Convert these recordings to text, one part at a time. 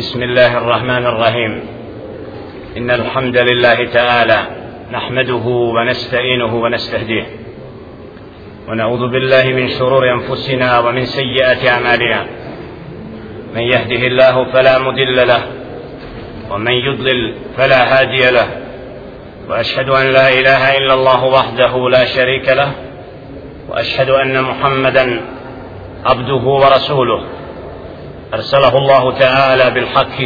بسم الله الرحمن الرحيم. إن الحمد لله تعالى نحمده ونستعينه ونستهديه. ونعوذ بالله من شرور أنفسنا ومن سيئات أعمالنا. من يهده الله فلا مضل له ومن يضلل فلا هادي له. وأشهد أن لا إله إلا الله وحده لا شريك له وأشهد أن محمدا عبده ورسوله. أرسله الله تعالى بالحق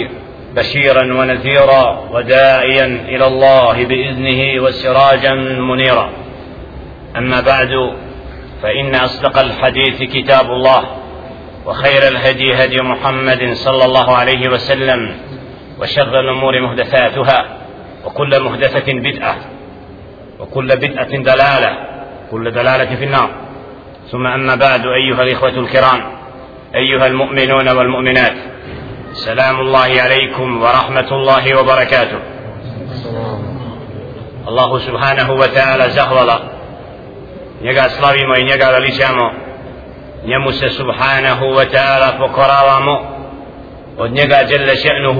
بشيرا ونذيرا وداعيا إلى الله بإذنه وسراجا منيرا. أما بعد فإن أصدق الحديث كتاب الله وخير الهدي هدي محمد صلى الله عليه وسلم وشر الأمور محدثاتها وكل محدثة بدعة وكل بدعة دلالة كل دلالة في النار. ثم أما بعد أيها الإخوة الكرام أيها المؤمنون والمؤمنات سلام الله عليكم ورحمة الله وبركاته. الله سبحانه وتعالى زهولا نيغا سلاويما نيغا لليشامو نيموس سبحانه وتعالى فقراوامو ونيغا جل شأنه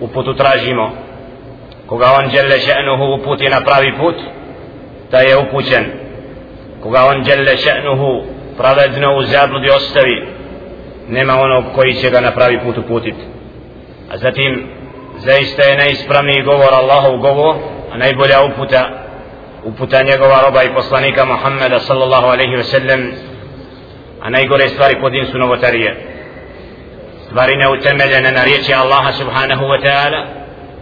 وبوتو تراجيمو كوغا وان جل شأنه وبوتي نبراوي بوت تايه وبوتن كوغا وان جل شأنه فرادنا وزابل دي أستري nema onog koji će ga na pravi put uputiti a zatim zaista je najispravniji govor Allahov govor a najbolja uputa uputa njegova roba i poslanika Muhammeda sallallahu alaihi ve sellem a najgore stvari pod su novotarije. Stvari neutemeljene na riječi Allaha subhanahu wa ta'ala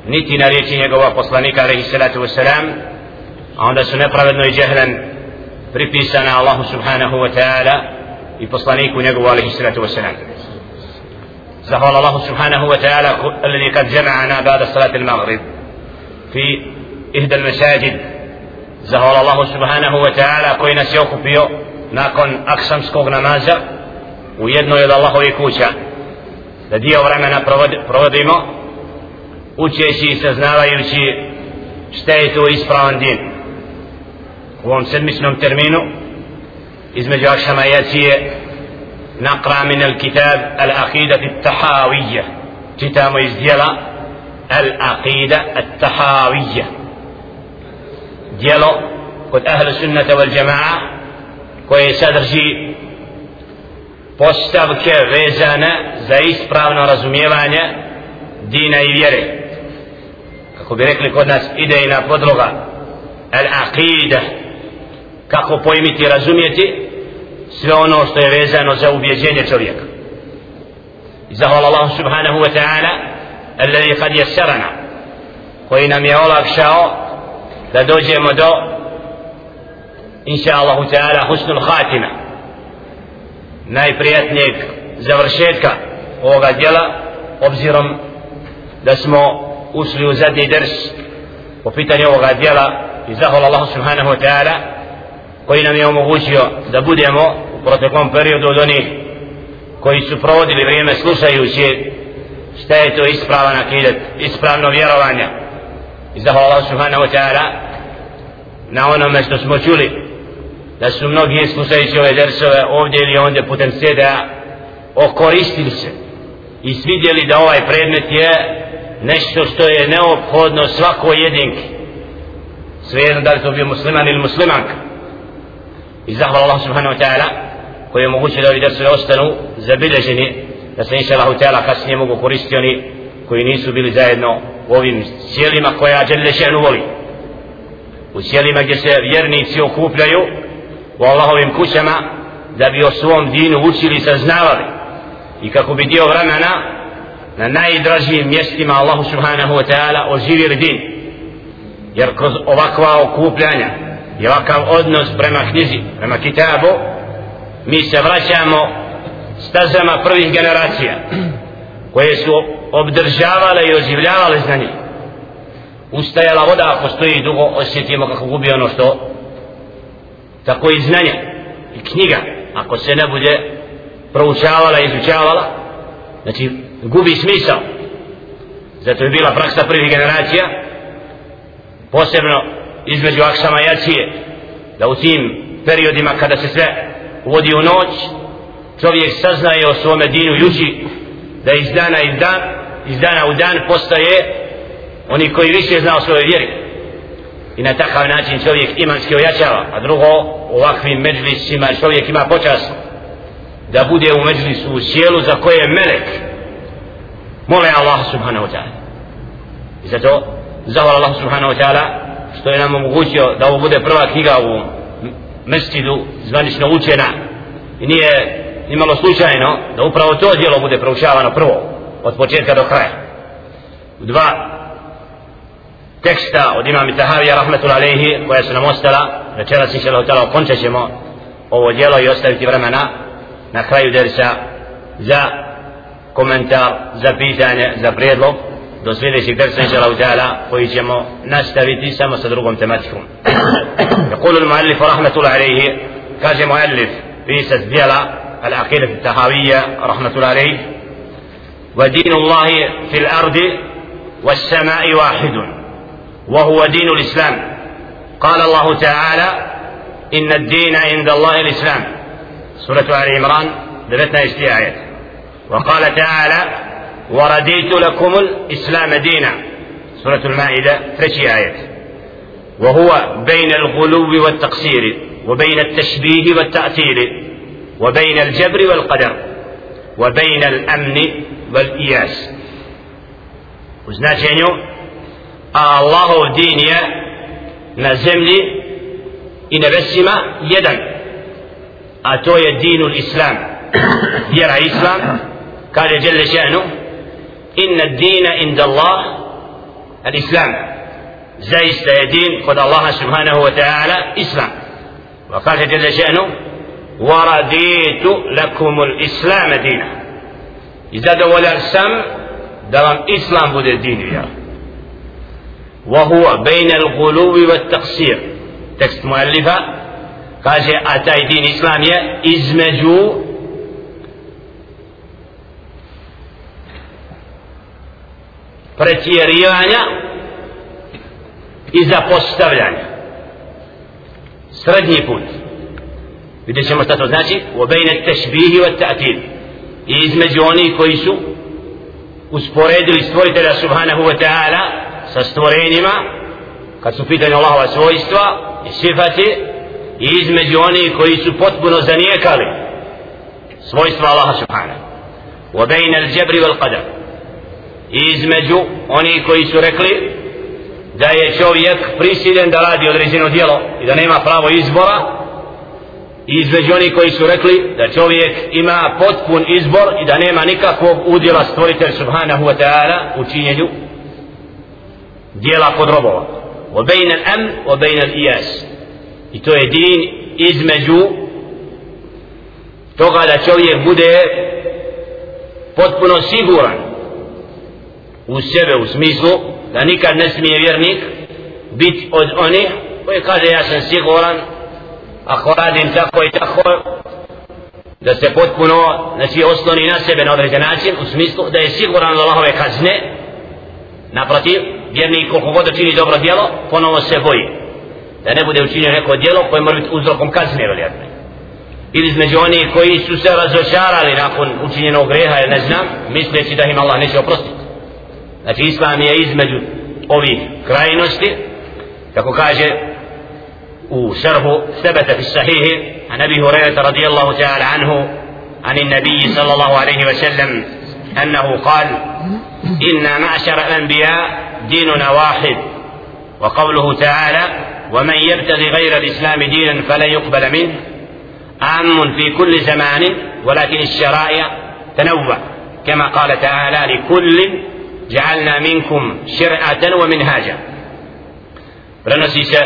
niti na riječi njegova poslanika alaihi salatu wa salam a onda su nepravedno i džehlen pripisana Allahu subhanahu wa ta'ala i poslaniku njegovu alaihi salatu wasalam zahvala Allahu subhanahu wa ta'ala alladhi kad jama'ana ba'da salati al-maghrib fi ihda al-masajid zahvala Allahu subhanahu wa ta'ala koji nas je okupio nakon aksamskog namaza u jednoj od Allahovi kuća da dio vremena provodimo učeći i saznavajući šta je to ispravan din u ovom sedmičnom terminu između akšama jacije نقرأ من الكتاب العقيدة التحاوية كتاب إزديلا العقيدة التحاوية ديالو قد أهل السنة والجماعة koji sadrži postavke vezane za ispravno razumijevanje dina i vjere kako bi rekli kod nas idejna podloga al aqida kako pojmiti i razumijeti sve ono što je vezano za ubjeđenje čovjeka. I zahvala Allah subhanahu wa ta'ala alladhi kad jesarana koji nam je olakšao da dođemo do inša Allahu ta'ala husnul khatima najprijatnijeg završetka ovoga djela obzirom da smo ušli u zadnji ders po pitanju ovoga djela. I zahvala Allah subhanahu wa ta'ala koji nam je omogućio da budemo u proteklom periodu od onih koji su provodili vrijeme slušajući šta je to ispravan akidet, ispravno vjerovanje. I zahvala Allah subhanahu wa ta'ala na onome što smo čuli da su mnogi slušajući ove dersove ovdje ili ondje putem seda okoristili se i svidjeli da ovaj predmet je nešto što je neophodno svako jedinki. Svejedno da li to bio musliman ili muslimanka i zahvala Allah subhanahu wa ta'ala koji je moguće da ovi drsovi ostanu zabilježeni da se inša Allahu ta'ala kasnije mogu koristiti oni koji nisu bili zajedno u ovim cijelima koja Đelle še'nu voli. U cijelima gdje se vjernici okupljaju u Allahovim kućama da bi o svom dinu učili i saznavali. I kako bi dio vremena na najdražijim mjestima Allahu subhanahu wa ta'ala oživjeli din. Jer kroz ovakva okupljanja i ovakav odnos prema knjizi, prema kitabu, mi se vraćamo stazama prvih generacija koje su obdržavale i oživljavale znanje. Ustajala voda ako stoji dugo, osjetimo kako gubi ono što tako i znanje i knjiga ako se ne bude proučavala i izučavala. Znači gubi smisao. Zato je bila praksa prvih generacija posebno između aksama i jacije da u tim periodima kada se sve uvodi u noć čovjek saznaje o svome dinu i uči da iz dana iz dan iz dana u dan postaje oni koji više zna o svojoj vjeri. I na takav način čovjek imanski ojačava a drugo ovakvim međlisima čovjek ima počas da bude u međlisu u sjelu za koje je melek. Mole Allah subhanahu wa ta'ala. I zato zahvala Allah subhanahu wa ta'ala što je nam omogućio da ovo bude prva knjiga u mestidu zvanično učena i nije imalo slučajno da upravo to djelo bude proučavano prvo od početka do kraja. U dva teksta od imam Tahavija rahmetul alaihi koja su nam ostala večeras inša Allah tala okončat ćemo ovo djelo i ostaviti vremena na kraju dersa za komentar, za pitanje, za prijedlog. Do sljedećeg dersa inša Allah tala koji ćemo nastaviti samo sa drugom tematikom. يقول المؤلف رحمة الله عليه كاج مؤلف في سجل العقيدة التهاوية رحمة الله عليه ودين الله في الأرض والسماء واحد وهو دين الإسلام قال الله تعالى إن الدين عند الله الإسلام سورة آل عمران دلتنا استياية وقال تعالى ورديت لكم الإسلام دينا. سورة المائدة ثلاثي آية وهو بين الغلو والتقصير وبين التشبيه والتأثير وبين الجبر والقدر وبين الأمن والإياس. وزناتين الله دين يا نزملي إن بسما يدا أتوي دين الإسلام. يرى إسلام. قال جل شأنه. إن الدين عند الله الإسلام. زي سيدين قد الله سبحانه وتعالى إسلام. وقال جل شأنه ورديت لكم الإسلام دينا. إذا دول السم دلم إسلام بود الدين يا وهو بين الغلو والتقصير. تكست مؤلفة. قال شيء أتاي دين إسلام يا إزمجوا pretjerivanja i zapostavljanja. Srednji put. Vidjet ćemo šta to znači. U obejne tešbihi wa ta'til. I između oni koji su usporedili stvoritelja subhanahu wa ta'ala sa stvorenjima kad su pitanje Allahova svojstva i sifati i između oni koji su potpuno zanijekali svojstva Allaha subhanahu wa bejne al-jabri wal qadar između oni koji su rekli da je čovjek prisiljen da radi određeno djelo i da nema pravo izbora i između oni koji su rekli da čovjek ima potpun izbor i da nema nikakvog udjela stvoritelj subhanahu wa ta'ala u činjenju dijela kod robova. وبين الأمن am wa bejna ijas i to je din između toga da čovjek bude potpuno siguran u sebe u smislu da nikad ne smije vjernik biti od onih koji kaže ja sam siguran ako radim tako i tako da se potpuno znači osloni na sebe na određen način u smislu da je siguran da Allahove kazne. Naprotiv vjernik koliko god čini dobro djelo ponovo se boji da ne bude učinio neko djelo koje mora biti uzrokom kazne vjerojatno ili između oni koji su se razočarali nakon učinjenog greha ili ne znam misleći da im Allah neće oprostiti. Znači islam je između ovih krajnosti kako kaže وشرح ثبت في الصحيح عن ابي هريره رضي الله تعالى عنه عن النبي صلى الله عليه وسلم انه قال أنا معشر الانبياء ديننا واحد وقوله تعالى ومن يبتغي غير الاسلام دينا فلن يقبل منه عام في كل زمان ولكن الشرائع تنوع كما قال تعالى لكل جعلنا منكم شرعه ومنهاجا prenosi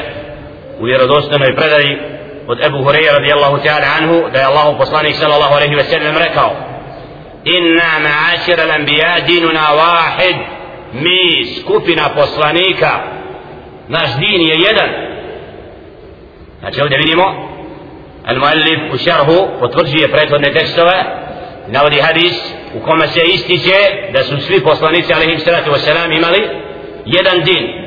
u vjerodostojnoj predaji od Ebu Hureyre radijallahu ta'ala anhu da je Allahu poslanik sallallahu alaihi ve sellem rekao inna ma'ašir al-anbiya dinuna wahid mi skupina poslanika naš din je jedan znači ovdje vidimo al-muallif u šarhu potvrđuje prethodne tekstove navodi hadis u kome se ističe da su svi poslanici alaihi salatu wasalam imali jedan din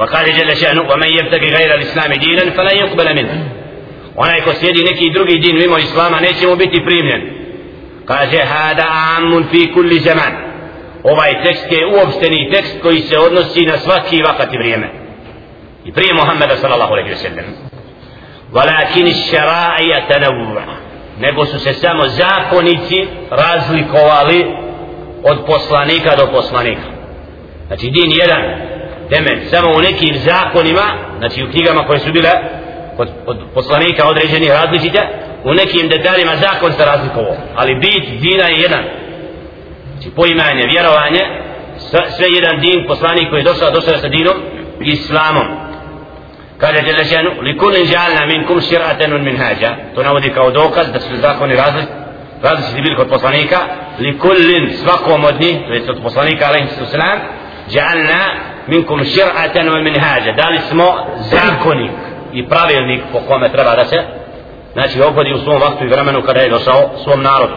وقال جل شأنه ومن يبتغي غير الإسلام دينا فلن يقبل منه onaj ko slijedi neki دين mimo islama neće mu biti primljen kaže hada amun fi kulli zaman ovaj tekst je uopšteni tekst koji se odnosi na svaki vakat i vrijeme i prije Muhammeda sallallahu alaihi wa sallam walakin šara'a tanawwa nego su se samo zakonici razlikovali od poslanika do poslanika. Znači din jedan temelj. Samo u nekim zakonima znači u knjigama koje su bile kod, od poslanika određenih različite u nekim detaljima zakon se razlikovao. Ali bit dina je jedan. Znači poimanje, vjerovanje sve jedan din poslanik koji je došao došao sa dinom islamom kaže Đelešenu li kunin žalna min kum šir'aten un min hađa to navodi kao dokaz da su zakoni različ, različiti bili kod poslanika li kullin svakom od njih to je od poslanika alaihi sallam žalna min kum šir'aten un min hađa dali smo zakonik i pravilnik po kome treba da se znači obhodi u svom vaktu i vremenu kada je došao svom narodu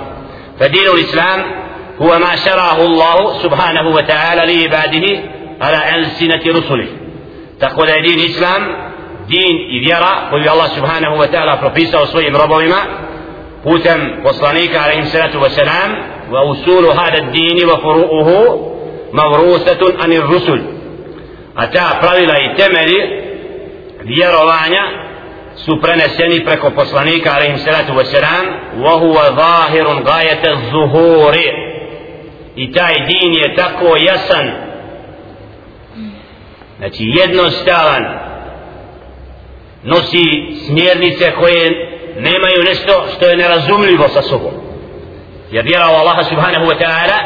fa dinu l'islam huwa ma šarahu Allahu subhanahu wa ta'ala li ibadihi ala elsinati rusuli tako da je din islam din i vjera koju Allah subhanahu wa ta'ala propisao svojim robovima putem poslanika alaihim salatu wa salam wa usulu hada dini wa furu'uhu mavrusatun anir rusul a ta pravila i temeli vjerovanja su preneseni preko poslanika alaihim salatu wa salam wa huwa zahirun gajete zuhuri i taj din je tako jasan znači jednostavan. Nosi smjernice koje nemaju nešto što je nerazumljivo sa sobom. Jer vjera u Allaha subhanahu wa ta'ala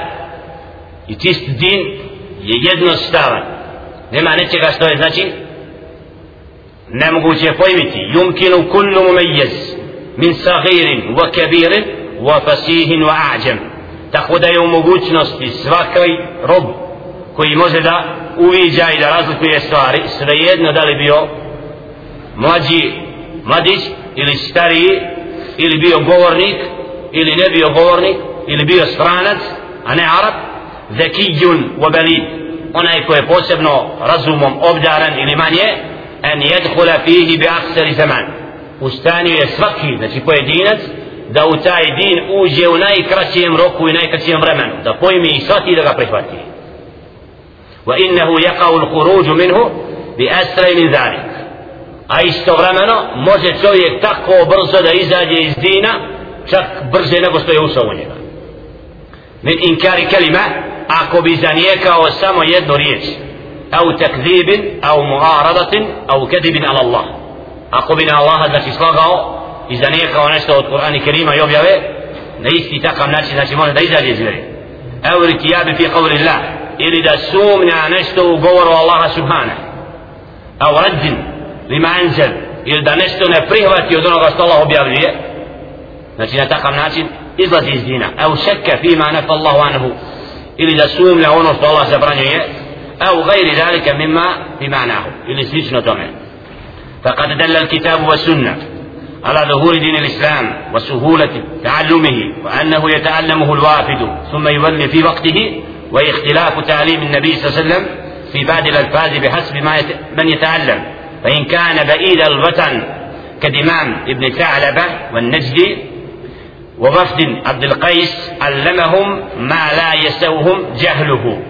i čist din je jednostavan. Nema nečega što je znači nemoguće pojmiti. Yumkinu kullu mumejez min sahirin wa kabirin wa fasihin wa a'jam. Tako da je u mogućnosti svakaj rob koji može da uviđa i da razlikuje stvari svejedno da li bio mlađi mladić ili stariji ili bio govornik ili ne bio govornik ili bio stranac a ne arab zekijun wabalid onaj ko je posebno razumom obdaran ili manje en jedhula fihi bi aksari zaman u stanju je svaki znači pojedinac da u taj din uđe u najkraćijem roku i najkraćijem vremenu da pojmi i shvati da ga prihvati. Yaqa'u al-khuruj minhu bi asra min zalik a istovremeno može čovjek tako brzo da izađe iz dina čak brže nego što je ušao u njega min inkari kelima ako bi zanijekao samo jednu riječ au takzibin au muaradatin au kedibin ala Allah ako bi na Allaha znači slagao i zanijekao nešto od Kur'ana Kerima i objave na isti takav način znači može da izađe iz vjere au ritijabi fi qavli Allah ili da sumnja nešto u govoru Allaha subhanahu au raddin lima anzel ili da nešto ne prihvati od onoga što Allah objavljuje znači na takav način izlazi iz dina au šekke fima nefa Allahu anhu ili da sumlja ono što Allah zabranjuje au gajri zalika mimma bimanahu ili slično tome فقد دل الكتاب والسنة على ظهور دين الإسلام وسهولة تعلمه وأنه يتعلمه الوافد ثم يولي في وقته واختلاف تعليم النبي صلى الله عليه وسلم في بعض الألفاظ بحسب ما يت... من يتعلم. فإن كان بعيد الوطن كدمام ابن ثعلبة والنجدي ووفد عبد القيس علمهم ما لا يسوهم جهله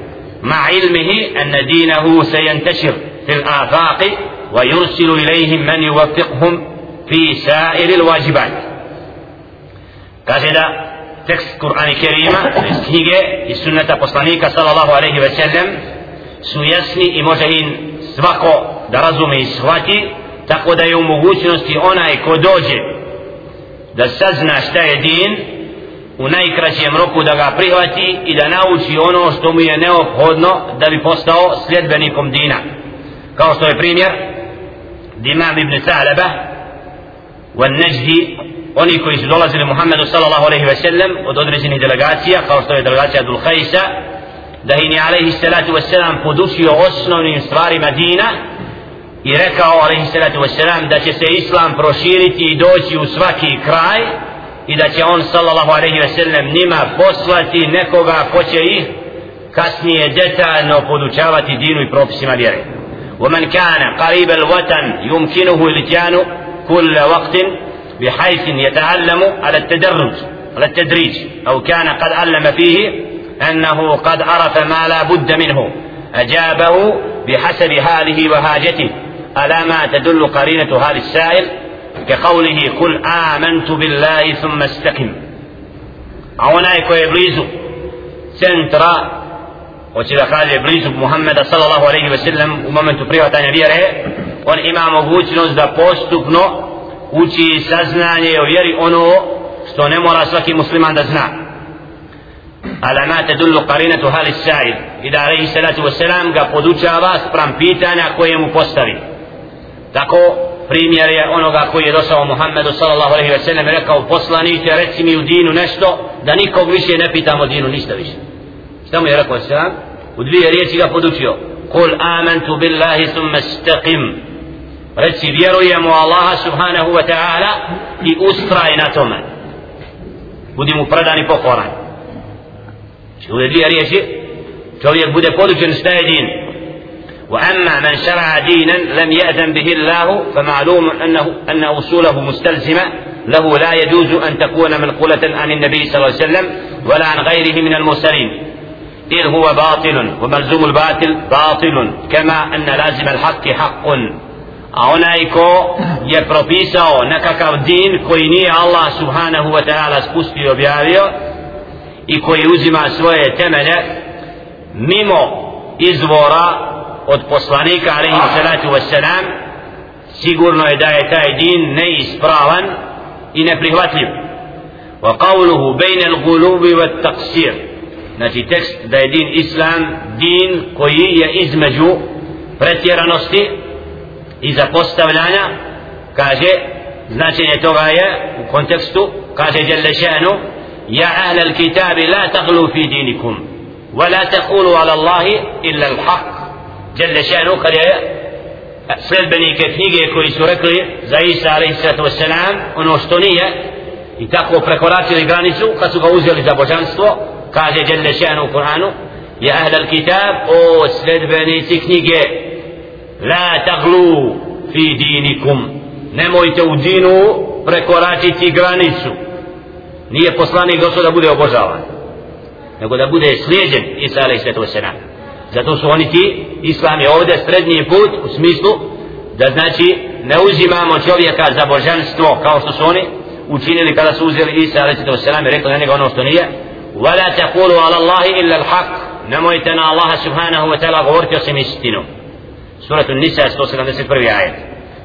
مع علمه أن دينه سينتشر في الآفاق ويرسل إليهم من يوفقهم في سائر الواجبات. كذا tekst Kur'ana Kerima iz knjige i sunneta poslanika sallallahu alaihi ve sellem su jasni i može im svako da razume i shvati tako da je u mogućnosti onaj ko dođe da sazna šta je din u najkraćem roku da ga prihvati i da nauči ono što mu je neophodno da bi postao sljedbenikom dina. Kao što je primjer Dimam ibn Sa'laba wa Najdi oni koji su dolazili Muhammedu sallallahu alaihi ve sellem od određenih delegacija kao što je delegacija Dul Khaysa da je alaihi salatu wa sallam podučio osnovnim stvarima dina i rekao alaihi salatu wasalam da će se islam proširiti i doći u svaki kraj i da će on sallallahu alaihi wasalam njima poslati nekoga ko će ih kasnije detaljno podučavati dinu i propisima vjere ومن كان قريب الوطن يمكنه الاتيان كل وقت بحيث يتعلم على التدرج على التدريج. أو كان قد علم فيه أنه قد عرف ما لا بد منه. أجابه بحسب حاله وحاجته. ألا ما تدل قرينة هذا السائل كقوله قل آمنت بالله ثم استقم يكو يبليزو سنترا. da kaže blizu Muhammeda sallallahu alaihi ve sellem u momentu prihvatanja vjere on ima mogućnost da postupno uči saznanje o vjeri ono što ne mora svaki musliman da zna. Ala ma tadullu qarinatu hali sa'id. I da salatu wassalam ga podučava sprem pitanja koje mu postavi. Tako primjer je onoga koji je došao Muhammedu sallallahu alaihi ve sellem i rekao poslaniće reci mi u dinu nešto da nikog više ne pitamo dinu ništa više. Šta mu je rekao sallam? U dvije riječi ga podučio. Kul amantu billahi thumma istaqim. Reci vjerujemo Allaha subhanahu wa ta'ala i ustraj na tome budi mu predan i pokoran znači u dvije riječi čovjek bude podučen šta je din وأما من شرع دينا لم يأذن به الله فمعلوم أنه أن أصوله مستلزمة. له لا يجوز أن تكون منقولة عن النبي صلى الله عليه وسلم ولا عن غيره من المرسلين. إذ هو باطل وملزوم الباطل باطل كما أن لازم الحق حق. A onaj ko je propisao nekakav din koji nije Allah subhanahu wa ta'ala spustio i objavio i koji uzima svoje temelje mimo izvora od poslanika alaihi salatu wassalam sigurno je da je taj din neispravan i neprihvatljiv. Wa qavluhu bejne l'gulubi wa taksir znači tekst da je din islam din koji je između pretjeranosti i zapostavljanja kaže značenje toga je u kontekstu kaže jelle še'nu ja ahle l-kitabi la taglu fi dinikum wa la taqulu ala Allahi illa l-haq jelle še'nu kad je sledbenike knjige koji su rekli za Isa a.s. ono što nije i tako prekoračili granicu kad su ga uzeli za božanstvo kaže Jelle še'nu u Kur'anu ja ahle l-kitab o sledbenici knjige la taglu fi dinikum nemojte u dinu prekoračiti granicu nije poslanik došao da bude obožavan nego da bude slijedjen Isa alaih svetu wasalam zato su oni ti islam je ovdje srednji put u smislu da znači ne uzimamo čovjeka za božanstvo kao što su oni učinili kada su uzeli Isa alaih svetu wasalam i rekli na njega ono što nije ولا تقولوا على الله إلا الحق نمويتنا الله سبحانه وتعالى غورتي وسم istinu سورة النساء 171 آية.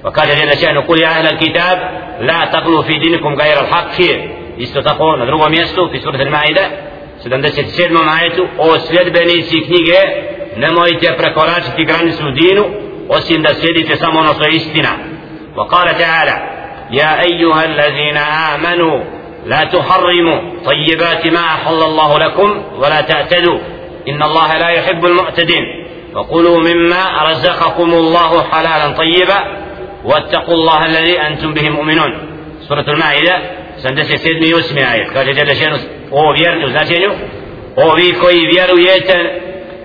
وقال جل شأنه قل يا أهل الكتاب لا تغلوا في دينكم غير الحق. isto tako na drugom mjestu fi surat al-Maida 77. ajetu o sljedbenici knjige nemojte prekoračiti granicu dinu osim da slijedite samo ono što je istina وقال تعالى يا أيها الذين آمنوا لا تحرموا طيبات ما أحل الله لكم ولا تعتدوا إن الله لا يحب المعتدين. وقلوا مما رزقكم الله حلالا طيبا واتقوا الله الذي أنتم به مؤمنون سورة المائدة سندس سيدمي يسمي آية قال جل شأنه o vjernu značenju ovi koji vjerujete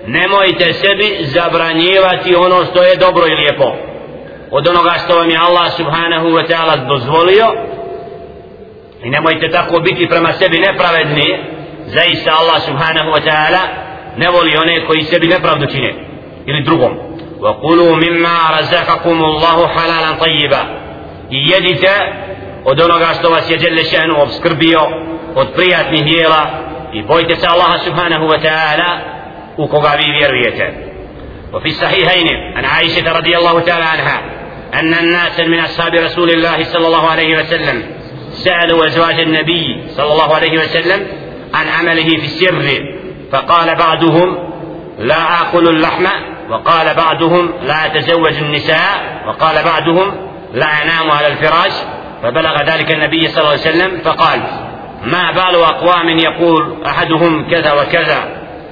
nemojte sebi zabranjivati ono što je dobro i lijepo od onoga što vam je Allah subhanahu wa ta'ala dozvolio i nemojte tako biti prema sebi nepravedni zaista Allah subhanahu wa ta'ala ne voli one koji sebi nepravdu čine Ili drugom وقولوا مما رزقكم الله حلالا طيبا. i jedite od onoga što vas je dželle šanu obskrbio od prijatnih dijela i bojte se Allaha subhanahu wa ta'ala u koga vi vjerujete وفي الصحيحين عن عائشة رضي الله تعالى عنها أن الناس من أصحاب رسول الله صلى الله عليه وسلم سألوا أزواج النبي صلى الله عليه وسلم عن عمله في السر. فقال بعضهم لا آكل اللحم وقال بعضهم لا أتزوج النساء وقال بعضهم لا أنام على الفراش فبلغ ذلك النبي صلى الله عليه وسلم فقال ما بال أقوام يقول أحدهم كذا وكذا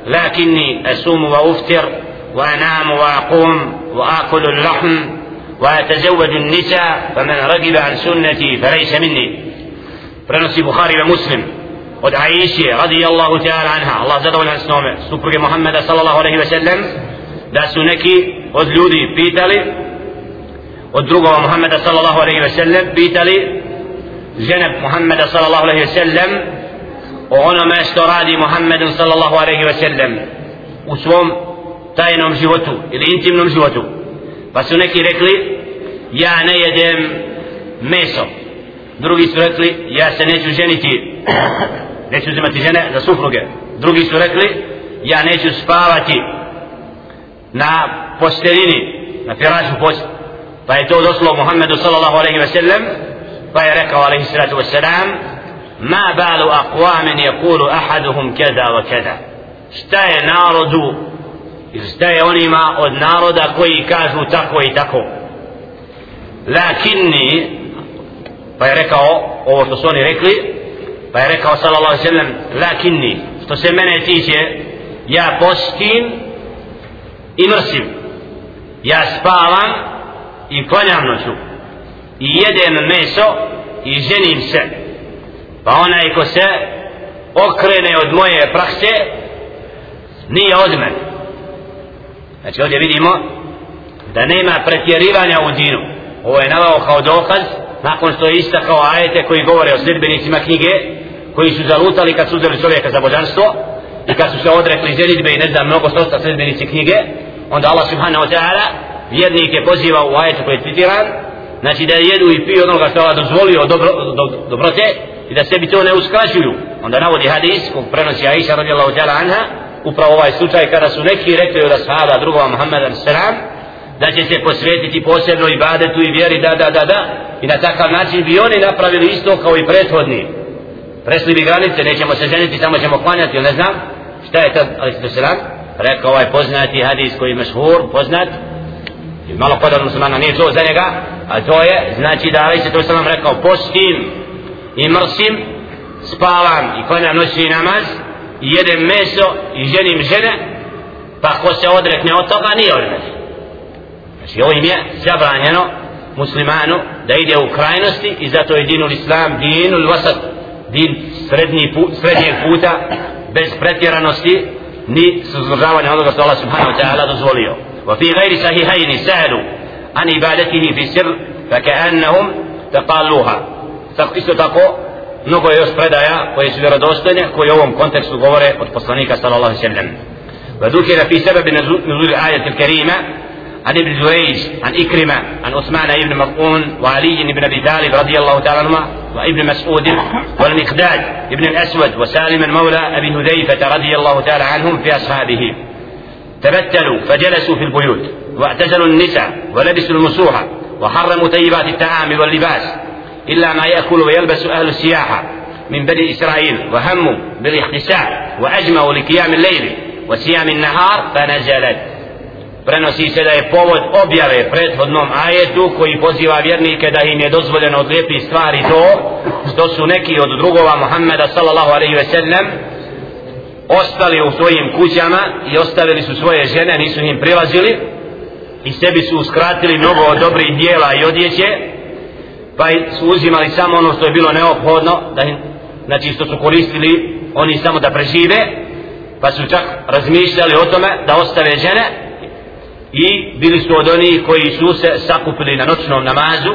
لكني أسوم وأفطر وأنام وأقوم وآكل اللحم وأتزوج النساء فمن رغب عن سنتي فليس مني. Prenosi Buhari ve Muslim od Aisha radijallahu ta'ala anha. Allah zadovoljan s njome supruge Muhammeda sallallahu alaihi ve sellem da su neki od ljudi pitali od drugova Muhammeda sallallahu alaihi ve sellem pitali ženeb Muhammeda sallallahu alaihi ve sellem o onome što radi Muhammed sallallahu alaihi ve sellem u svom tajnom životu ili intimnom životu. Pa su neki rekli ja ne jedem meso. Drugi su rekli ja se neću ženiti neću uzimati žene za supruge. Drugi su rekli ja neću spavati. Na posteljini na firašu post pa je to došlo Muhammedu sallallahu alaihi wa sallam pa je rekao alaihi sallatu wa sallam ma balu aqwamin yakulu ahaduhum kada wa kada šta je narodu šta je onima od naroda koji kažu tako i tako lakinni pa je rekao ovo što su oni rekli pa je rekao sallallahu alaihi sallam lakinni što se mene tiče ja postim i mrsim ja spavam i klanjam noću. I jedem meso i ženim se. Pa onaj ko se okrene od moje prakse nije od mene. Znači ovdje vidimo da nema pretjerivanja u dinu. Ovo je navao kao dokaz nakon što je istakao ajete koji govore o sljedbenicima knjige koji su zalutali kad su uzeli čovjeka za božanstvo i kad su se odrekli ženitbe i ne znam mnogo stosta sljedbenici knjige onda Allah subhanahu wa ta'ala vjernike poziva u ajetu koji je citiran znači da jedu i piju onoga što Allah dozvolio dobro, do, dobrote i da sebi to ne uskraćuju. Onda navodi hadis kog prenosi Aisha radijallahu ta'ala anha upravo ovaj slučaj kada su neki rekli od ashaba drugova Muhammeda sallam da će se posvetiti posebno ibadetu i vjeri da da da da. I na takav način bi oni napravili isto kao i prethodni. Presli bi granice nećemo se ženiti samo ćemo klanjati ne znam šta je tad ali se rekao ovaj poznati hadis koji je mešhur poznat i malo kod od muslimana nije to za njega a to je znači da ali se to sam rekao postim i mrsim spavam i klanjam noćni namaz i jedem meso i ženim žene pa ko se odrekne od toga nije odrekne znači ovim je zabranjeno muslimanu da ide u krajnosti i zato je dinul islam dinul vasat din srednji put, srednjeg puta bez pretjeranosti ni suzdržavanja onoga što Allah subhanahu wa ta'ala dozvolio وفي غير صحيحين سألوا عن عبادته في سر فكأنهم تقالوها isto tako mnogo je još predaja koje su vjerodostojne koje u ovom kontekstu govore od poslanika sallallahu alaihi sallam وذكر في سبب نزول الآية الكريمة عن ابن جريج عن إكرمة عن عثمان بن مفعون وعلي بن أبي طالب رضي الله تعالى عنهما وابن مسعود والمقداد ابن الأسود وسالم مولى أبي هذيفة رضي الله تعالى عنهم في أصحابه. تبتلوا فجلسوا في البيوت واعتزلوا النساء ولبسوا المسوحة وحرموا طيبات الطعام واللباس إلا ما يأكل ويلبس أهل السياحة من بني إسرائيل وهموا بالاحتساب وأجمعوا لقيام الليل وصيام النهار فنزلت. Prenosi se da je povod objave prethodnom ajetu koji poziva vjernike da im je dozvoljeno od stvari to što su neki od drugova Muhammeda sallallahu alaihi ve sellem ostali u svojim kućama i ostavili su svoje žene, nisu im prilazili i sebi su uskratili mnogo od dobrih dijela i odjeće pa su uzimali samo ono što je bilo neophodno da im, znači što su koristili oni samo da prežive pa su čak razmišljali o tome da ostave žene i bili su od onih koji su se sakupili na noćnom namazu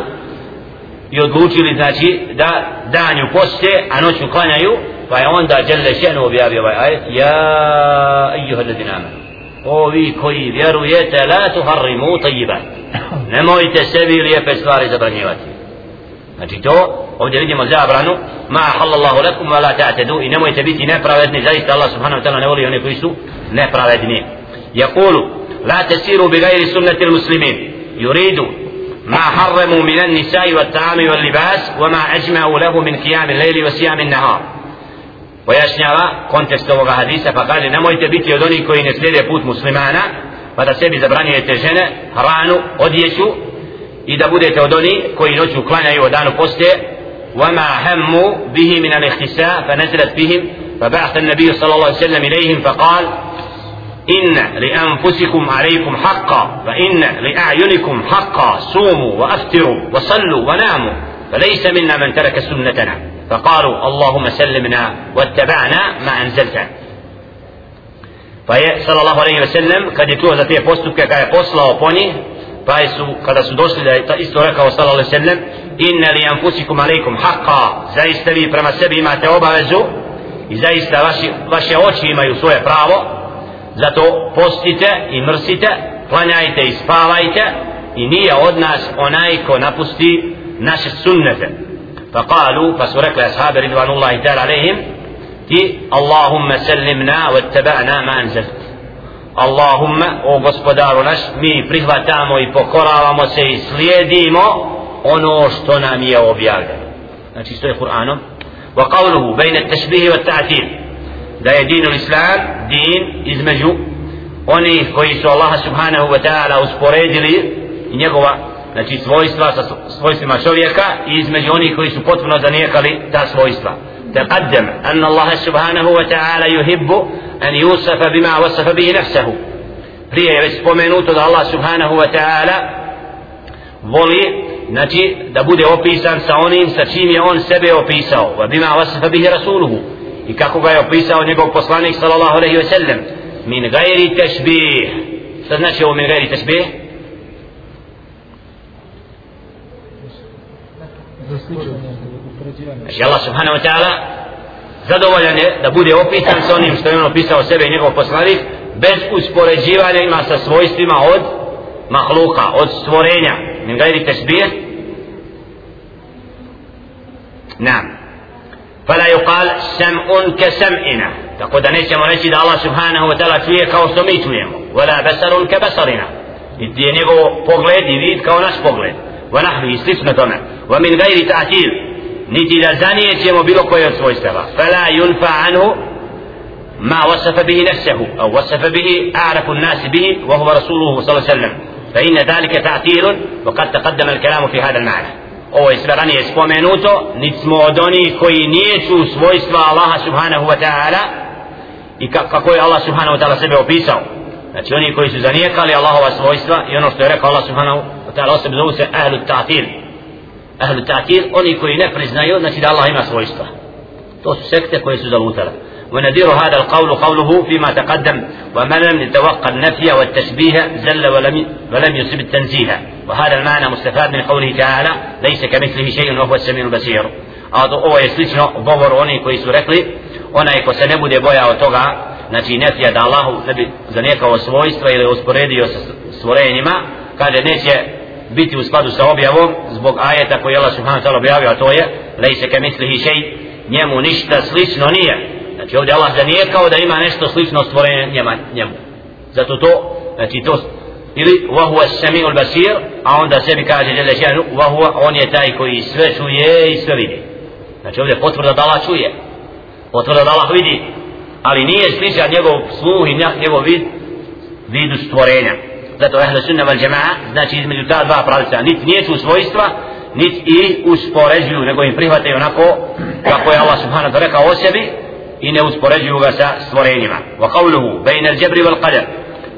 i odlučili znači da danju poste a noću klanjaju pa je onda Đelle Šenu objavio ovaj ajet ja ijuha ladinama ovi koji vjerujete la tuharrimu tajiba nemojte sebi lijepe stvari zabranjivati. Znači to ovdje vidimo zabranu ma halallahu lakum wa la ta'tadu i nemojte biti nepravedni zaista Allah subhanahu wa ta'ala ne voli one koji su nepravedni. يقول لا تسيروا بغير سنة المسلمين. يريدوا ما حرموا من النساء والطعام واللباس وما أجمعوا له من قيام الليل وصيام النهار. ويشنعوا كنت استوغى حديثة فقال نموت بيتي يدوني كوي نسلي بوت مسلمانا. فدا سيبي زبراني يتجنى رانو وديشو إذا بودت يدوني كوي نوشو كلانا يودانو قصدي وما هموا به من الاختساء فنزلت بهم. فبعث النبي صلى الله عليه وسلم إليهم فقال إن لأنفسكم عليكم حقا وإن لأعينكم حقا. صوموا وأفتروا وصلوا وناموا. فليس منا من ترك سنتنا. فقالوا اللهم سلمنا واتبعنا ما أنزلت. فهي صلى الله عليه وسلم قد يتوى ذاتي فوستك كاي فوصلا وفوني فايسو قد سدوسل صلى الله عليه وسلم إن لأنفسكم عليكم حقا زايستوي فرما ما توبا وزو إذا استوى وشي أوشي ما يسوى براو zato postite i mrsite planjajte i spavajte i nije od nas onaj ko napusti naše sunnete. Pa kalu pa su rekli ashabi ridvanullahi ta'ala alehim ti Allahumma sallimna wa taba'na ma anzalt. Allahumma o gospodaru naš mi prihvatamo i pokoravamo se i slijedimo ono što nam je objavljeno. Znači što je Kur'anom? Wa qawluhu bejne tešbihi wa ta'til da je din islam din između oni koji su Allah subhanahu wa ta'ala usporedili i njegova znači svojstva sa svojstvima čovjeka i između onih koji su potpuno zanijekali ta svojstva تقدم أن الله سبحانه وتعالى يحب أن يوصف بما وصف به نفسه prije je već spomenuto da Allah subhanahu wa ta'ala voli znači da bude opisan sa onim sa čim je on sebe opisao wa bima wasafa bihi rasuluhu i kako ga je opisao njegov poslanik sallallahu alaihi wa sallam? Min gajri tešbih. Šta znači ovo min gajri tešbih? Znači Allah subhanahu wa ta'ala zadovoljan je da bude opisan sa onim što je on opisao sebe i njegov poslanik bez uspoređivanja ima sa svojstvima od mahluka, od stvorenja. Min gajri tešbih. Nam فلا يقال سمع كسمعنا تقول أنيس ما نسيد الله سبحانه وتعالى شوية كو سميتهم ولا بسر كبصرنا الدينيغو بغلد يريد كو ناس بغلد ونحن يستسمى طمع ومن غير تأثير نتي لزانية يمو بلقو يرسو فلا ينفع عنه ما وصف به نفسه. أو وصف به أعرف الناس به وهو رسوله صلى الله عليه وسلم. فإن ذلك تأثير. وقد تقدم الكلام في هذا المعنى. Ovo je sve ranije spomenuto niti smo od onih koji nijeću svojstva Allaha subhanahu wa ta'ala i kako je Allah subhanahu wa ta'ala sebe opisao znači oni koji su zanijekali Allahova svojstva i ono što je rekao Allah subhanahu wa ta'ala osobe zovu se ahlu ta'til ahlu ta'til oni koji ne priznaju znači da Allah ima svojstva to su sekte koje su zalutale ونذير هذا القول قوله فيما تقدم ومن لم يتوقع النفي والتشبيه زل ولم ولم يصب التنزيه وهذا المعنى مستفاد من قوله تعالى ليس كمثله شيء وهو السميع البصير a ovo je slično govor oni koji su rekli onaj ko se ne bude bojao toga znači nefija da Allahu ne bi zanijekao svojstva ili usporedio sa stvorenjima kaže neće biti u skladu sa objavom zbog ajeta koji Allah subhanahu wa ta'ala objavio a to je lejse ke mislihi šej njemu ništa slično nije znači ovdje Allah zanijekao da ima nešto slično stvorenje njema, njemu zato to znači to ili وهو السميع البصير a onda sebi kaže jele šanu وهو on je taj koji sve čuje i sve vidi. Znači ovdje potvrda da Allah čuje. Potvrda da Allah vidi. Ali nije sličan njegov sluh i njegov vid vidu stvorenja. Zato ehle sunna val džema'a znači između ta dva pravica niti nije u svojstva niti i uspoređuju nego im prihvataju onako kako je Allah subhanahu rekao o sebi i ne uspoređuju ga sa stvorenjima. Wa qavluhu bejna al-jabri wal qadar.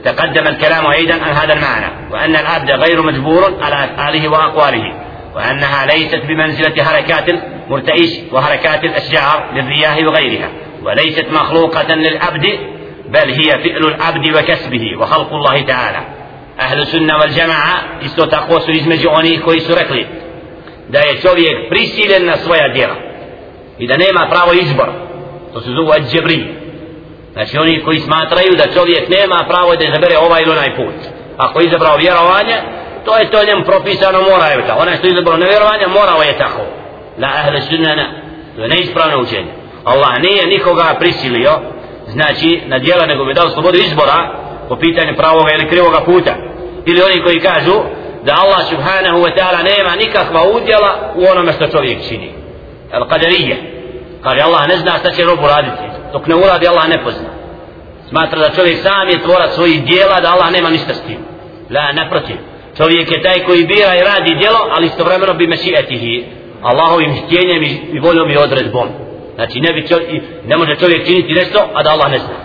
تقدم الكلام أيضا عن هذا المعنى وأن العبد غير مجبور على أفعاله وأقواله وأنها ليست بمنزلة حركات المرتئش وحركات الأشجار للرياح وغيرها وليست مخلوقة للعبد بل هي فعل العبد وكسبه وخلق الله تعالى. أهل السنة والجماعة isto tako su između onih koji su rekli da je čovjek prisilen na svoja djela znači oni koji smatraju da čovjek nema pravo da izabere ovaj ili onaj put. Ako je izabrao vjerovanje to je to njemu propisano mora je tako. Onaj što je izabrao nevjerovanje morao je tako. La ahle sunnana to je neispravno učenje. Allah nije nikoga prisilio znači na djela nego bi dao slobodu izbora po pitanju pravoga ili krivoga puta. Ili oni koji kažu da Allah subhanahu wa ta'ala nema nikakva udjela u onome što čovjek čini. Al qadarije kaže Allah ne zna šta će robu raditi dok ne uradi Allah ne pozna. Smatra da čovjek sam je tvorac svojih dijela da Allah nema ništa s tim. La naprotiv. Čovjek je taj koji bira i radi djelo ali istovremeno bi mešietihi Allahovim htjenjem i voljom i odredbom. Znači ne, bi čovjek, ne može čovjek činiti nešto a da Allah ne zna.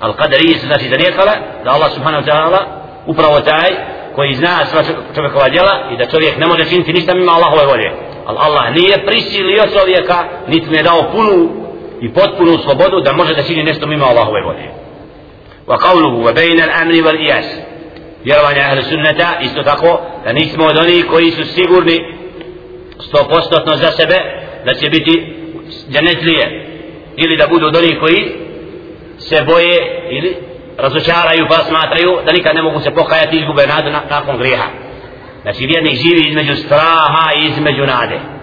Al qadarije se znači zanijekala da Allah subhanahu wa ta'ala upravo taj koji zna sva čovjekova djela i da čovjek ne može činiti ništa mimo Allahove volje. Ali Allah nije prisilio čovjeka niti mu je dao punu i potpunu slobodu da može da čini nešto mimo Allahove volje. Wa qawluhu wa bayna al-amri wal iyas. Vjerovanje ahli sunneta isto tako da nismo od onih koji su sigurni 100% za sebe da će biti džanetlije ili da budu od onih koji se boje ili razočaraju pa smatraju da nikad ne mogu se pokajati i izgube nadu nakon grijeha. Znači vjernik živi između straha i između nade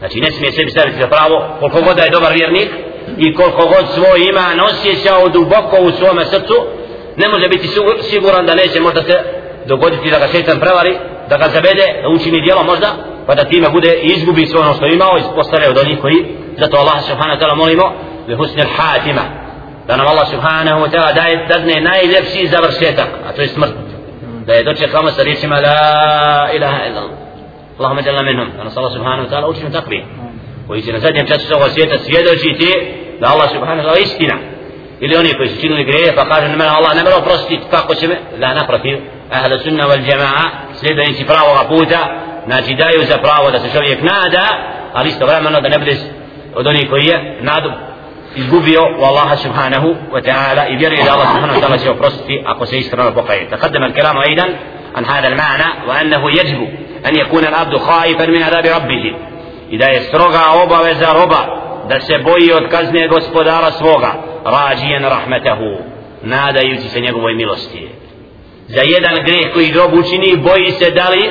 znači ne smije sebi staviti za pravo koliko god da je dobar vjernik i koliko god svoj ima osjećao duboko u svome srcu ne može biti siguran da neće možda se dogoditi da ga šetan prevari da ga zavede da učini djelo možda pa da time bude i izgubi sve ono što je imao i postane od onih koji zato Allah subhanahu wa ta'ala molimo bi husnil hatima da nam Allah subhanahu wa ta'ala daje dadne najljepši završetak a to je smrt da je dočekamo sa riječima la ilaha illa Minhum da nas Allah subhanahu wa ta'ala učinu takvi koji će na zadnjem času ovog svijeta svjedočiti da Allah subhanahu wa ta'ala istina ili oni koji su činili greje pa kaže na mene Allah ne mora oprostiti kako će me da naprotiv ahla sunna wal jamaa sljedeći pravoga puta znači daju za pravo da se čovjek nada ali isto vremeno da ne bude od onih koji je nadu izgubio u Allaha subhanahu wa ta'ala i vjeruje da Allah subhanahu wa ta'ala će oprostiti ako se iskreno pokaje تقدم الكلام أيضا عن هذا المعنى أن يكون العبد خائفا من عذاب ربه إذا يسرغ أوبا وزاربا da se boji od kazne gospodara svoga rađijen rahmetahu nadajući se njegovoj milosti. Za jedan greh koji grob učini boji se da li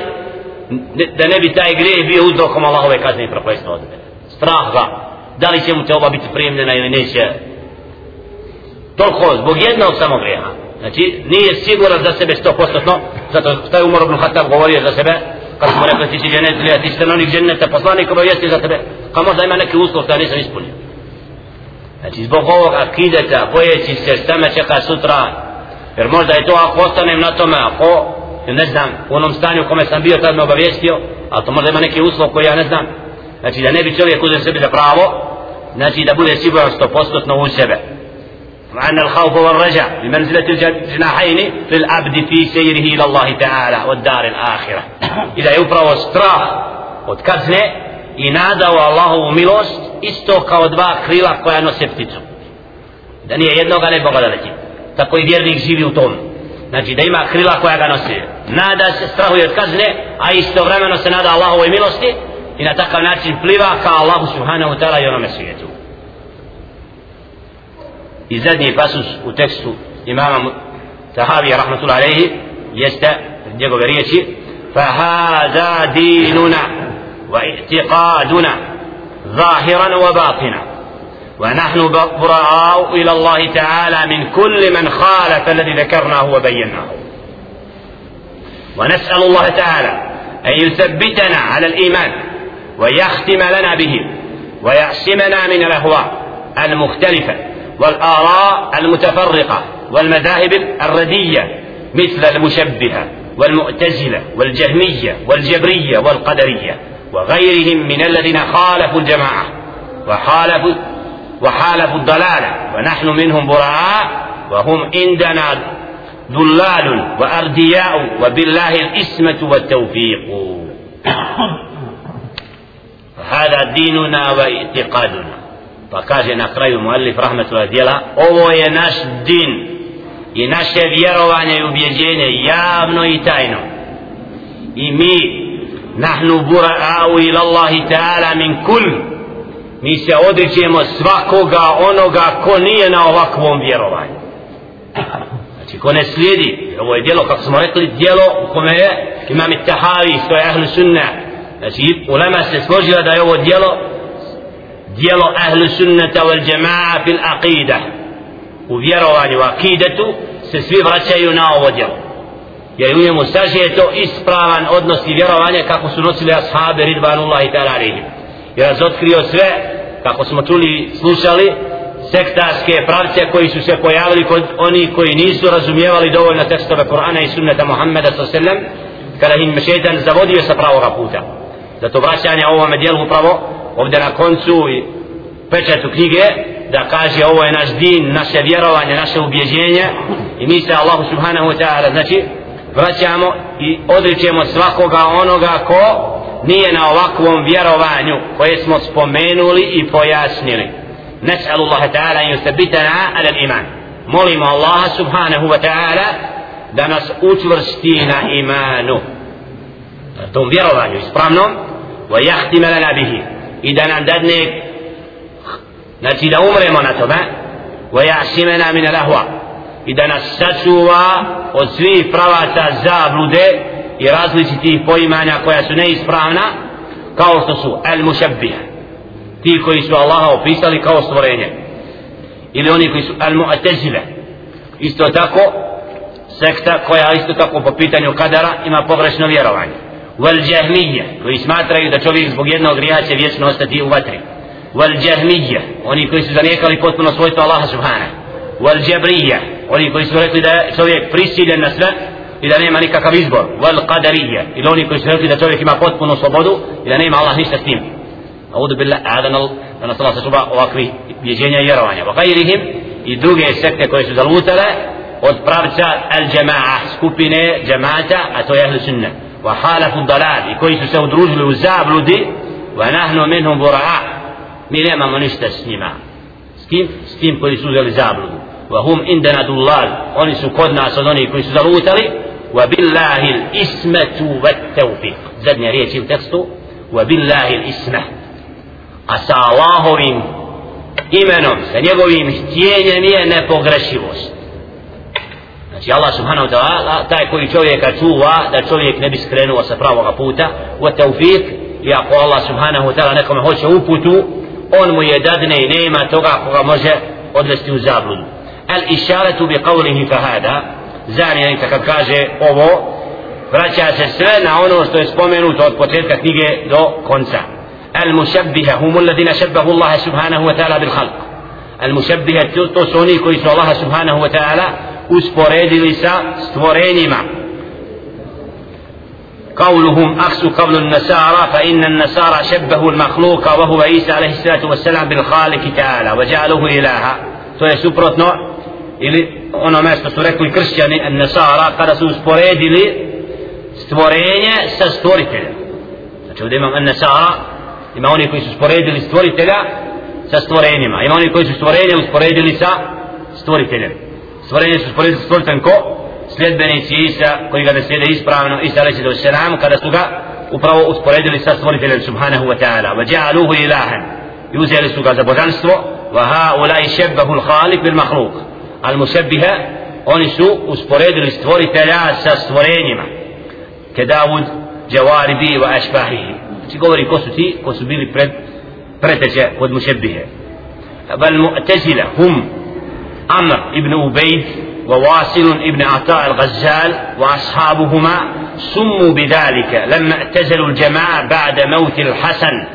da ne bi taj greh bio uzrokom Allahove kazne i propojstva od strah ga. Da li će mu te oba biti prijemljena ili neće. Toliko zbog jednog samo greha znači nije siguran za sebe 100% zato što je umor obnu Hatab govorio za sebe kad smo rekli ti si dženet ili ti stanovnik dženeta poslanik obavijesti za tebe. Kao možda ima neki uslov da nisam ispunio. Znači zbog ovog akideta bojeći se šta me čeka sutra jer možda je to ako ostanem na tome ako ne znam u onom stanju u kome sam bio tad me obavijestio ali to možda ima neki uslov koji ja ne znam. Znači da ne bi čovjek uzem sebi za pravo znači da bude siguran sto postotno u sebe. وأن الخوف والرجاء بمنزلة الجناحين للعبد في سيره إلى الله تعالى والدار الآخرة إذا يبرو strah od kazne i nada u Allahovu milost isto kao dva krila koja nose pticu da nije jednoga ne Boga da leti tako i vjernik živi u tom znači da ima krila koja ga nosi nada se strahuje od kazne a istovremeno se nada Allahovoj milosti i na takav način pliva kao Allahu subhanahu wa ta'ala i onome svijetu I zadnji pasus u tekstu imama Tahavija rahmatullahi alaihi jeste njegove riječi فهذا ديننا واعتقادنا ظاهرا وباطنا. ونحن براء إلى الله تعالى من كل من خالف الذي ذكرناه وبيناه. ونسأل الله تعالى أن يثبتنا على الإيمان ويختم لنا به ويعصمنا من الأهواء المختلفة. والآراء المتفرقة والمذاهب الردية مثل المشبهة والمؤتزلة والجهمية والجبرية والقدرية وغيرهم من الذين خالفوا الجماعة وخالفوا وحالفوا الضلالة ونحن منهم براء وهم عندنا ذلال وأردياء وبالله الإسمة والتوفيق. هذا ديننا واعتقادنا. pa kaže na kraju muallif rahmetullah djela ovo je naš din i naše vjerovanje i ubjeđenje javno i tajno. I mi nahnu bura'au ila Allahi ta'ala min kul. Mi se odrećemo svakoga onoga ko nije na ovakvom vjerovanju. Znači ko ne slijedi ovo je djelo kako smo rekli djelo u kome je imam i tahavi što je ahlu sunna. Znači ulema se složila da je ovo djelo djelo ahlu sunnata wal jama'a fil aqida. U vjerovanju u akidetu se svi vraćaju na ovo djelo. Jer u njemu saže to ispravan odnos i vjerovanje kako su nosili ashabi ridvanullahi ta'ala alihim i razotkrio sve kako smo čuli slušali sektarske pravce koji su se pojavili kod oni koji nisu razumijevali dovoljno tekstove Korana i sunneta Muhammeda sallam kada im šeitan zavodio sa pravoga puta. Zato vraćanje ovome dijelu upravo ovdje na koncu i pečetu knjige da kaže ovo je naš din, naše vjerovanje, naše ubjeđenje. I mi se Allahu subhanahu wa ta'ala znači vraćamo i odričemo svakoga onoga ko nije na ovakvom vjerovanju koje smo spomenuli i pojasnili. Nas'alu Allah ta'ala in yuthabitana ala iman. Molimo Allaha subhanahu wa ta'ala da nas učvrsti na imanu. Tom vjerovanju ispravnom wa jahtima lana bihi i da nam dadne znači da umremo na tome wa ya'simana min al-ahwa i da nas sačuva od svih pravaca zablude i različitih poimanja koja su neispravna kao što su al-mushabbih ti koji su Allaha opisali kao stvorenje ili oni koji su al-mu'tazile isto tako sekta koja isto tako po pitanju kadara ima pogrešno vjerovanje. Wal jahmiyya koji smatraju da čovjek zbog jednog grija će vječno ostati u vatri wal jahmiyya oni koji su zanijekali potpuno svojstvo Allaha subhanahu wal jabriyya oni koji su rekli da je čovjek prisiljen na sve i da nema nikakav izbor wal qadariyya ili oni koji su rekli da čovjek ima potpunu slobodu i da nema Allah ništa s tim Audu billah, adan da nas Allah sačuva ovakvi vjeđenja i vjerovanja. Gajrihim i druge sekte koje su zalutale od pravca al jama'a skupine jamaata a to je ahli sunna wa halafu dalal i koji su se udružili u zabludi wa nahnu minhum bura'a mi nemamo ništa s njima. S kim? s tim koji su uzeli zabludu. Wa hum indana dullal oni su kod nas od onih koji su zalutali. Wa billahi ismatu wa tawfiq zadnja riječ u tekstu. Wa billahi isma a sa Allahovim imenom sa njegovim htjenjem je nepogrešivost. Znači Allah subhanahu wa ta'ala taj koji čovjeka čuva da čovjek ne bi skrenuo sa pravog puta wa tawfiq i ako Allah subhanahu wa ta'ala nekome hoće uputu on mu je dadne i nema toga koga može odvesti u zabludu al isharatu bi qawlihi fa hada zanijenka kad kaže ovo vraća se sve na ono što je spomenuto od početka knjige do konca al mushabbiha hum alladhina shabbahu Allah subhanahu wa ta'ala bil khalq al mushabbiha to koji su Allah subhanahu wa ta'ala usporedili sa stvorenjima قولهم أخس قول النسارى فإن النسارى شبهوا المخلوق وهو عيسى عليه الصلاة والسلام بالخالق تعالى وجعله إلها to je suprotno ili ono mjesto su rekli kršćani Nesara kada su usporedili stvorenje sa stvoriteljem znači ovdje imam Nesara ima oni koji su usporedili stvoritelja sa stvorenjima ima oni koji su stvorenje usporedili sa stvoriteljem stvoritelj ko sljedbenici Isa koji ga ne slijede ispravno Isa alaihi sallahu sallam kada su ga upravo usporedili sa stvoriteljem subhanahu wa ta'ala wa ja'aluhu ilahan i uzeli su ga za božanstvo wa ha ulai šebbahu l'khalik bil mahluk al musabbiha oni su usporedili stvoritelja sa stvorenjima ke Davud Jawaribi wa ašbahihi znači govori ko su ti ko su bili pred musabbihe bal hum عمر بن أبيد وواصل ابن عطاء الغزال وأصحابهما سموا بذلك لما اعتزلوا الجماعة بعد موت الحسن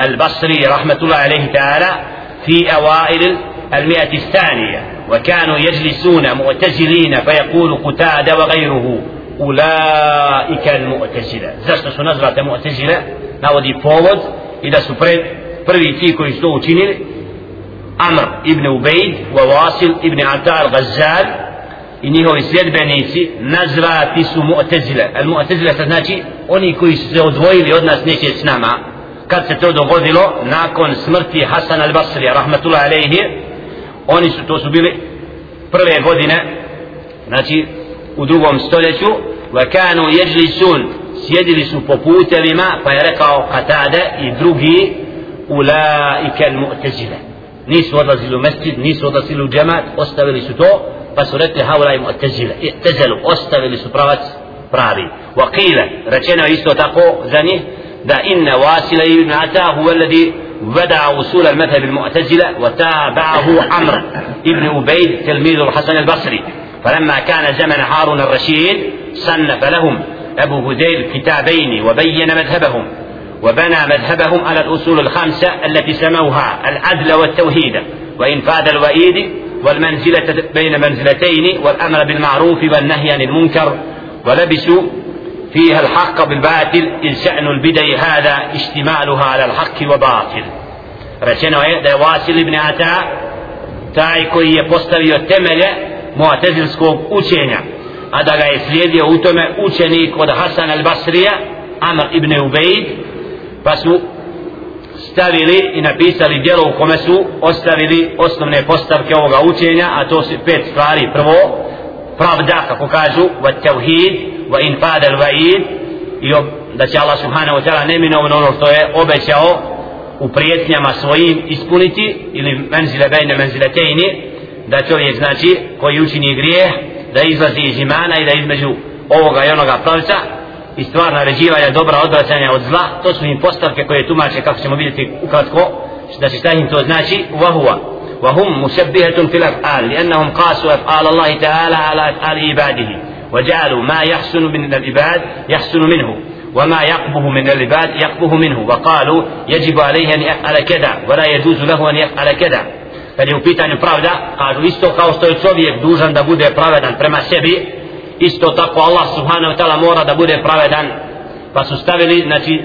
البصري رحمة الله عليه تعالى في أوائل المئة الثانية وكانوا يجلسون معتزلين فيقول قتادة وغيره أولئك المعتزلة زرت سنزرة معتزلة نودي فوض إذا prvi ti koji su to učinili. Amr ibn Ubejd wa Wasil ibn Ata al-Ghazal i njihovi sljedbenici nazvati su Mu'tezile. Al Mu'tezile to znači? Oni koji su se odvojili od nas neće s nama. Kad se to dogodilo nakon smrti Hasan al-Basri rahmetullah alaihi oni su to su bili prve godine znači u drugom stoljeću wa kanu yajlisun sjedili su po putevima pa je rekao Qatada i drugi ulaika al-Mu'tezile. Nisu odlazili u mesjid, nisu odlazili u džemat, ostavili su to, pa su rekli haula im otezile, tezelu, ostavili su pravac pravi. Wa qila, rečeno isto tako za njih, da inna wasila ibn Ata huwa alladhi وضع وصول المذهب المعتزلة وتابعه عمرو ابن أبيد تلميذ الحسن البصري فلما كان زمن هارون الرشيد صنف لهم أبو هذيل كتابين وبين مذهبهم وبنى مذهبهم على الأصول الخمسة التي سموها العدل والتوحيد وإنفاذ الوئيد والمنزلة بين منزلتين والأمر بالمعروف والنهي عن المنكر ولبسوا فيها الحق بالباطل إذ شأن البدع هذا اشتمالها على الحق وباطل. rečeno je da je Vasil ibn Ata taj koji je postavio temelje muatezilskog učenja a da ga je slijedio u tome učenik od pa su stavili i napisali djelo u kome su ostavili osnovne postavke ovoga učenja a to su pet stvari. Prvo pravda kako kažu va tevhid va infad al vaid i da će Allah subhanahu wa ta'ala neminovno ono što je obećao u prijetnjama svojim ispuniti ili menzile bejne menziletejni da čovjek znači koji učini grijeh da izlazi iz imana i da između ovoga i onoga pravca i stvar naređivanja dobra odvraćanja od zla to su im postavke koje tumače kako ćemo vidjeti ukratko se šta im to znači vahuva وهم مشبهة في الأفعال لأنهم قاسوا أفعال الله تعالى على أفعال عباده وجعلوا ما يحسن من العباد يحسن منه وما يقبه من العباد يقبه منه وقالوا يجب عليه أن يفعل كذا ولا يجوز له أن يفعل كذا pravda, kažu isto kao što je čovjek dužan da bude pravedan prema sebi, isto tako Allah subhanahu wa ta'ala mora da bude pravedan, pa su stavili, znači,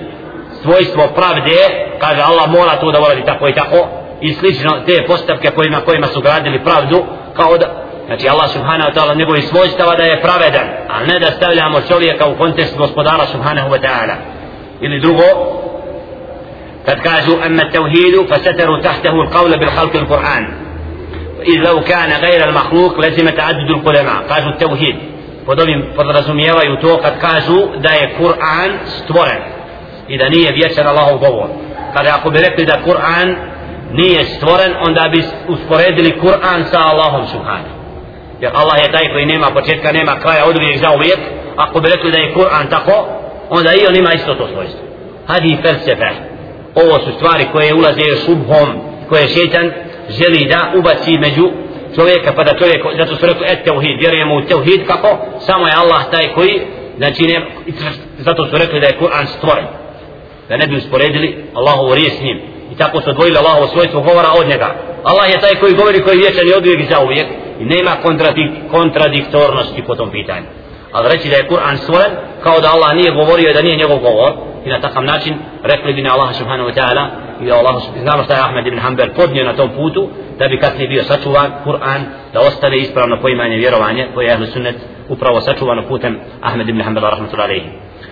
svojstvo pravde, kaže Allah mora to da uradi tako i tako, i slično te postavke kojima, kojima su gradili pravdu, kao da, znači Allah subhanahu wa ta'ala njegovi svojstava da je pravedan, a ne da stavljamo čovjeka u kontekst gospodara subhanahu wa ta'ala. Ili drugo, قد قالوا أما التوحيد فستروا تحته القول بالخلق القرآن إذ لو كان غير المخلوق لزم تعدد القلماء قالوا التوحيد podobim podrazumijevaju to kad kažu da je Kur'an stvoren i da nije vječan Allahov govor. Kada ako bi rekli da Kur'an nije stvoren onda bi usporedili Kur'an sa Allahom subhanahu. Jer Allah je taj koji nema početka nema kraja od uvijek za uvijek. Ako bi rekli da je Kur'an tako onda i on ima isto to svojstvo. Hadi felsefe. Ovo su stvari koje ulaze šubhom koje šetan želi da ubaci među čovjeka pa da čovjek zato su rekli et teuhid vjerujemo u teuhid kako? Samo je Allah taj koji znači ne, zato su rekli da je Kur'an stvoren. Da ne bi usporedili Allahovu riječ s njim. I tako su odvojili Allahovo svojstvo govora od njega. Allah je taj koji govori koji je vječan i odvijek za uvijek. I nema kontradik, kontradiktornosti po tom pitanju ali reći da je Kur'an svojen, kao da Allah nije govorio da nije njegov govor. I na takav način rekli bi na Allaha subhanahu wa ta'ala i da Allah znamo šta je Ahmed ibn Hanbel podnio na tom putu da bi kasnije bio sačuvan Kur'an da ostane ispravno poimanje vjerovanje koje je Sunnet upravo sačuvano putem Ahmed ibn Hanbel rahmatullahi alaihi.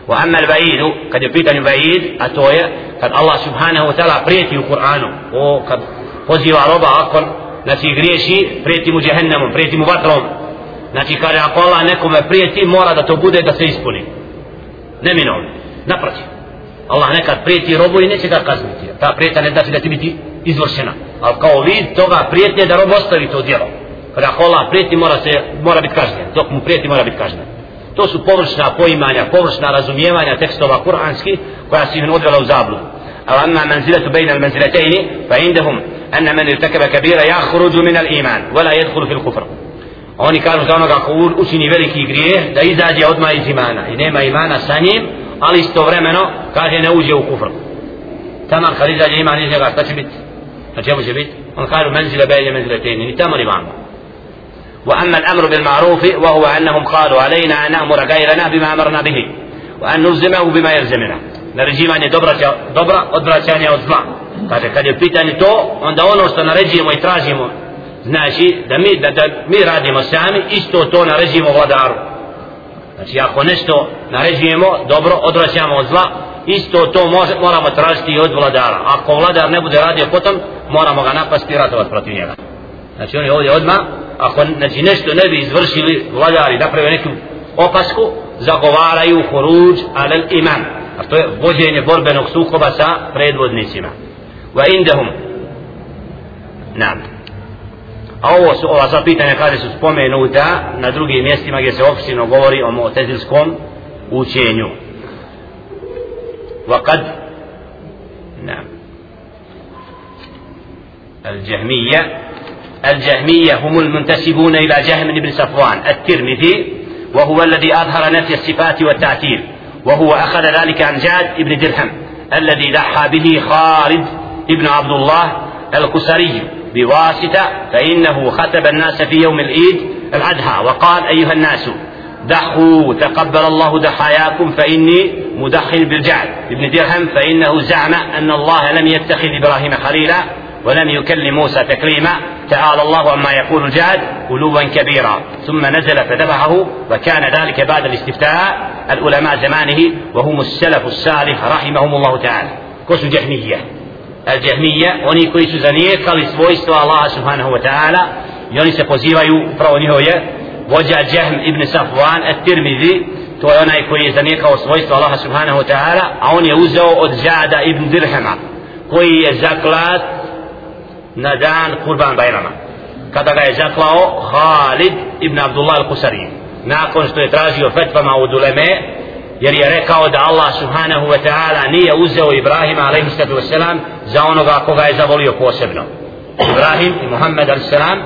Wa amma al-ba'id kad je pitanju ba'id a to je kad Allah subhanahu wa ta'ala prijeti u Kur'anu o kad poziva roba ako znači griješi prijeti mu džehennamom prijeti mu vatrom. Znači kaže ako Allah nekome prijeti, mora da to bude da se ispuni. Neminovno. Naproti. Allah nekad prijeti robu i neće ga kazniti. Ta prijeta ne znači da će biti izvršena. Ali kao vid toga prijetnje da rob ostavi to djelo. Kada ako Allah prijeti mora, se, mora biti kažnjen. Dok mu prijeti mora biti kažnjen. To su površna poimanja, površna razumijevanja tekstova kuranski koja se ih odvela u zabludu. Ali amma manziletu bejna manzilatejni pa indahum anna man irtakaba kabira jahruđu minal iman. Vela jedhulu fil kufru. Oni kažu za onoga ko učini veliki grijeh da izađe odmah iz imana i nema imana sa njim ali istovremeno kaže ne uđe u kufr tamo kad izađe iman iz njega šta će biti na čemu će biti on kaže menzile bejne menzile teni ni tamo ni vamo وأما الأمر بالمعروف وهو أنهم قالوا علينا أن نأمر غيرنا بما أمرنا به وأن نلزمه بما يلزمنا naređivanje dobra, dobra odvraćanje od zla kaže kad je pitanje to onda ono što naređujemo i tražimo znači da mi, da, da mi radimo sami isto to naređujemo vladaru. Znači ako nešto naređujemo dobro odvraćamo od zla isto to može, moramo tražiti i od vladara. Ako vladar ne bude radio potom moramo ga napasti i ratovati protiv njega. Znači oni ovdje odma ako znači nešto ne bi izvršili vladari napravio neku opasku zagovaraju huruđ alel imam a to je vođenje borbenog sukoba sa predvodnicima. Wa indahum. Nam a ovo su ova sva pitanja kada su spomenuta na drugim mjestima gdje se opisino govori o motezilskom učenju. وقد نعم الجهمية الجهمية هم المنتسبون إلى جهم بن صفوان الترمذي وهو الذي أظهر نفي الصفات والتعتيل وهو أخذ ذلك عن جاد بن درهم الذي ضحى به خالد بن عبد الله الكسري بواسطة فإنه خطب الناس في يوم العيد الأضحى وقال أيها الناس دحوا تقبل الله ضحاياكم فإني مدخل بالجعل. ابن درهم فإنه زعم أن الله لم يتخذ إبراهيم خليلا ولم يكلم موسى تكليما. تعالى الله عما يقول الجاد علوا كبيرا. ثم نزل فذبحه وكان ذلك بعد الاستفتاء العلماء زمانه وهم السلف الصالح رحمهم الله تعالى. كوس جهمية الجهمية oni koji su zanijekali svojstva Allah subhanahu wa ta'ala i oni se pozivaju upravo njihov je vođa Jahm ibn Safwan at-Tirmidhi to je onaj koji je zanijekao svojstva Allah subhanahu wa ta'ala a on je uzeo od Jada ibn Dirhama koji je zaklat na dan Kurban Bajrama kada ga je zaklao Khalid ibn Abdullah al-Qusari nakon što je tražio fetvama od Uleme jer je rekao da Allah subhanahu wa ta'ala nije uzeo Ibrahima alaihi sallatu wasalam za onoga koga je zavolio posebno. Ibrahim i Muhammed alaihi sallam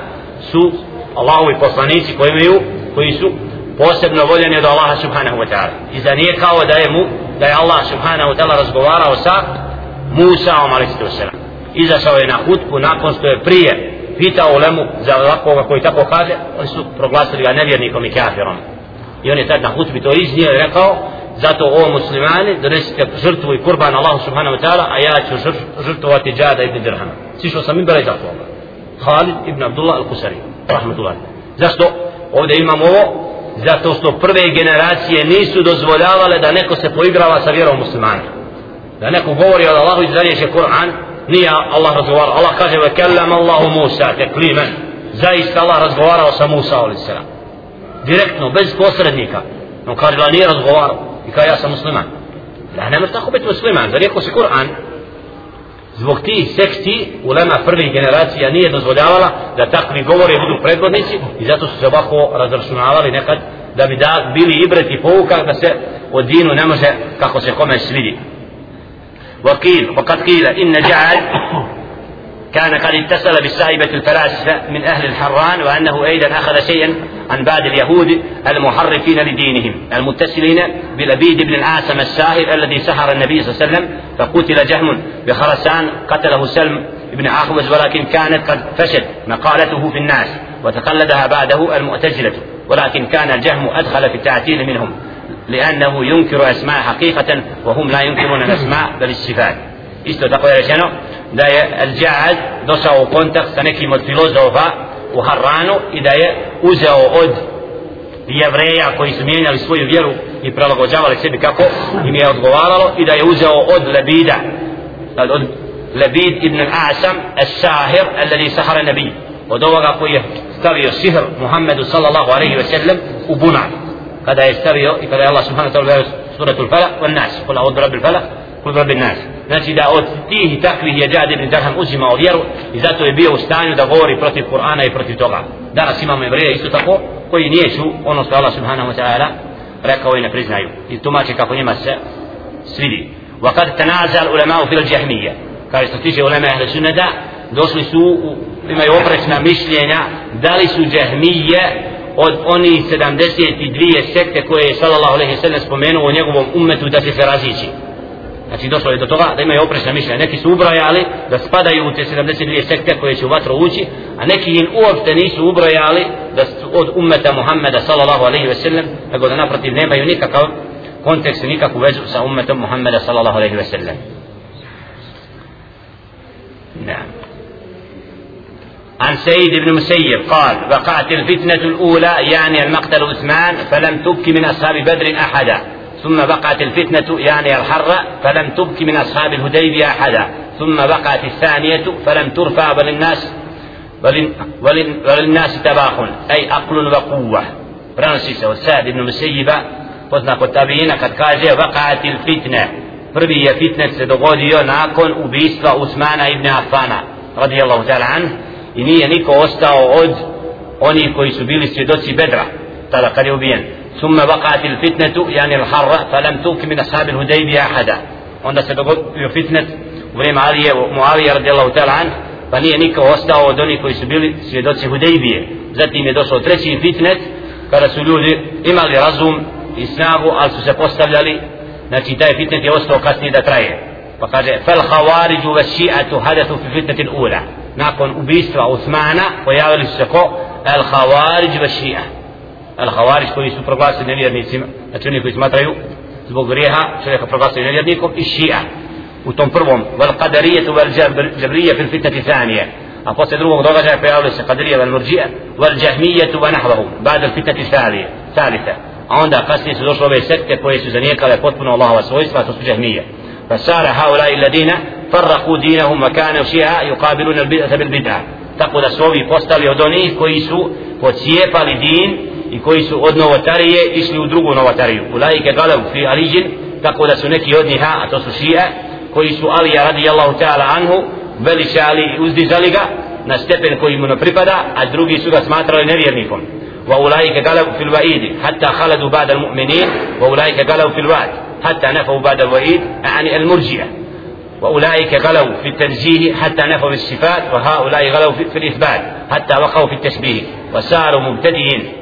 su Allahovi poslanici koji imaju koji su posebno voljeni od Allaha subhanahu wa ta'ala. I za nije kao da je mu da je Allah subhanahu wa ta'ala razgovarao sa Musa alaihi sallatu wasalam izašao je na hutbu nakon što je prije pitao lemu za ovakvoga koji tako kaže. Oni su proglasili ga nevjernikom i kafirom. I on je tad na hutbi to iznio i rekao zato o muslimani donesite žrtvu i kurban Allahu subhanahu wa ta'ala a ja ću žrtvovati džada ibn dirham sišao sam imbera iz zakova Khalid ibn Abdullah al-Kusari rahmatullahi. zašto? Ovdje imamo ovo zato što prve generacije nisu dozvoljavale da neko se poigrava sa vjerom muslimana. Da neko govori od Allahu iz zariješe Kur'an nije Allah razgovarao. Allah kaže ve kellam Allahu Musa teklimen zaista Allah razgovarao sa Musa direktno, bez posrednika. on kaže da nije razgovarao i kaže ja sam musliman da ne može tako biti musliman za rijeko se Kur'an zbog tih sekti ulema prvih generacija nije dozvoljavala da takvi govori budu predvodnici i zato su se ovako razračunavali nekad da bi da bili ibreti pouka da se od dinu ne može kako se kome svidi وقيل وقد قيل إن جعل كان قد اتصل بالسائبة الفلاسفة من أهل الحران وأنه أيضا أخذ شيئا عن بعض اليهود المحرفين لدينهم المتصلين بلبيد بن العاصم الساهر الذي سحر النبي صلى الله عليه وسلم فقتل جهم بخرسان قتله سلم بن أخوز ولكن كانت قد فشت مقالته في الناس وتقلدها بعده المعتزلة ولكن كان الجهم أدخل في التعتيل منهم لأنه ينكر أسماء حقيقة وهم لا ينكرون الأسماء بل الصفات. isto tako je rečeno da je Al-Ja'ad došao u kontakt sa nekim od filozofa u Harranu i da je uzeo od jevreja koji su mijenjali svoju vjeru i prilagođavali sebi kako im je odgovaralo i da je uzeo od Lebida od Lebid ibn Asam As-Sahir alladhi sahara nabi od ovoga koji je stavio sihr Muhammedu sallallahu alaihi wa sallam u bunar kada je stavio i kada je Allah subhanahu wa ta'ala suratul falak wal nas kula od rabbil falak kul rabbil nas znači da od tih takvih je Džad ibn Darham uzimao vjeru i zato je bio u stanju da govori protiv Kur'ana i protiv toga danas imamo evreje isto tako koji nijesu ono što Allah subhanahu wa ta'ala rekao i ne priznaju i tumače kako njima se svidi وقد تنازل العلماء في الجهمية kaže što tiče ulema ahle sunneta došli su imaju oprečna mišljenja da li su džahmije od oni 72 sekte koje je sallallahu alejhi ve sellem spomenuo u njegovom ummetu da će se razići. Znači došlo je do toga da imaju oprečna mišljenja. Neki su ubrojali da spadaju u te 72 sekte koje će u vatru ući, a neki im uopšte nisu ubrojali da su od ummeta Muhammeda sallallahu alejhi ve sellem, nego da naprotiv nemaju nikakav kontekst, nikakvu vezu sa ummetom Muhammeda sallallahu alejhi ve sellem. Naam. عن سيد بن مسيب قال وقعت الفتنة الأولى يعني المقتل عثمان فلم تبك من أصحاب بدر أحدا ثم بقت الفتنة يعني الحرة فلم تبك من أصحاب الهديبية أحدا. ثم بقت الثانية فلم ترفع وللناس وللناس تباخن أي أقل وقوة. فرانسيس والسعد بن مسيبة قلنا التابعين قد قال بقعت الفتنة. فربي فتنة سدغوديو ناكن وبيسفى عثمان ابن عفان رضي الله تعالى عنه. إني نيكو أستاو أود أني كويسو بيلي سيدوسي بدرة. ترى قد fitnetu yani il harra falam tuki min ashabi il hudejbi ahada onda se dogodio fitnet u vrijeme Alije Muavija radijallahu ta'ala an pa nije niko ostao od onih koji su bili svjedoci Hudejbije zatim je došao treći fitnet kada su ljudi imali razum i snagu ali su se postavljali znači taj fitnet je ostao kasnije da traje pa kaže fel havariđu ve ši'atu hadathu fi fitnetin ula nakon ubistva Usmana pojavili su se ko el havariđ ve ši'a el havariđ koji su proglasili nevjernicima znači oni koji smatraju zbog grijeha čovjeka proglasili nevjernikom i ši'a u tom prvom vel qadarijetu vel džabrije fil fitneti thanije a posle drugog događaja pojavili se qadarije vel murđije vel džahmijetu ve nahvahu bada fitneti thalije thalitha a onda kasnije su došle ove sekte koje su zanijekale potpuno Allahova svojstva to su džahmije فسار هؤلاء الذين فرقوا دينهم وكانوا شيعا يقابلون البدعة بالبدعة tako da su ovi postali od onih koji su pocijepali din i koji su od novotarije išli u drugu novotariju u lajike galev fi aliđin tako da su neki od njih a to su šije koji su Alija radijallahu ta'ala anhu veličali i uzdizali ga na stepen koji mu ne pripada a drugi su ga smatrali nevjernikom وأولئك قالوا في الوعيد حتى خلدوا بعد المؤمنين وأولئك قالوا في الوعد حتى نفوا بعد الوعيد يعني المرجئة وأولئك غلوا في التنزيه حتى نفوا الصفات وهؤلاء غلوا في, الإثبات حتى وقعوا في التشبيه وصاروا مبتدئين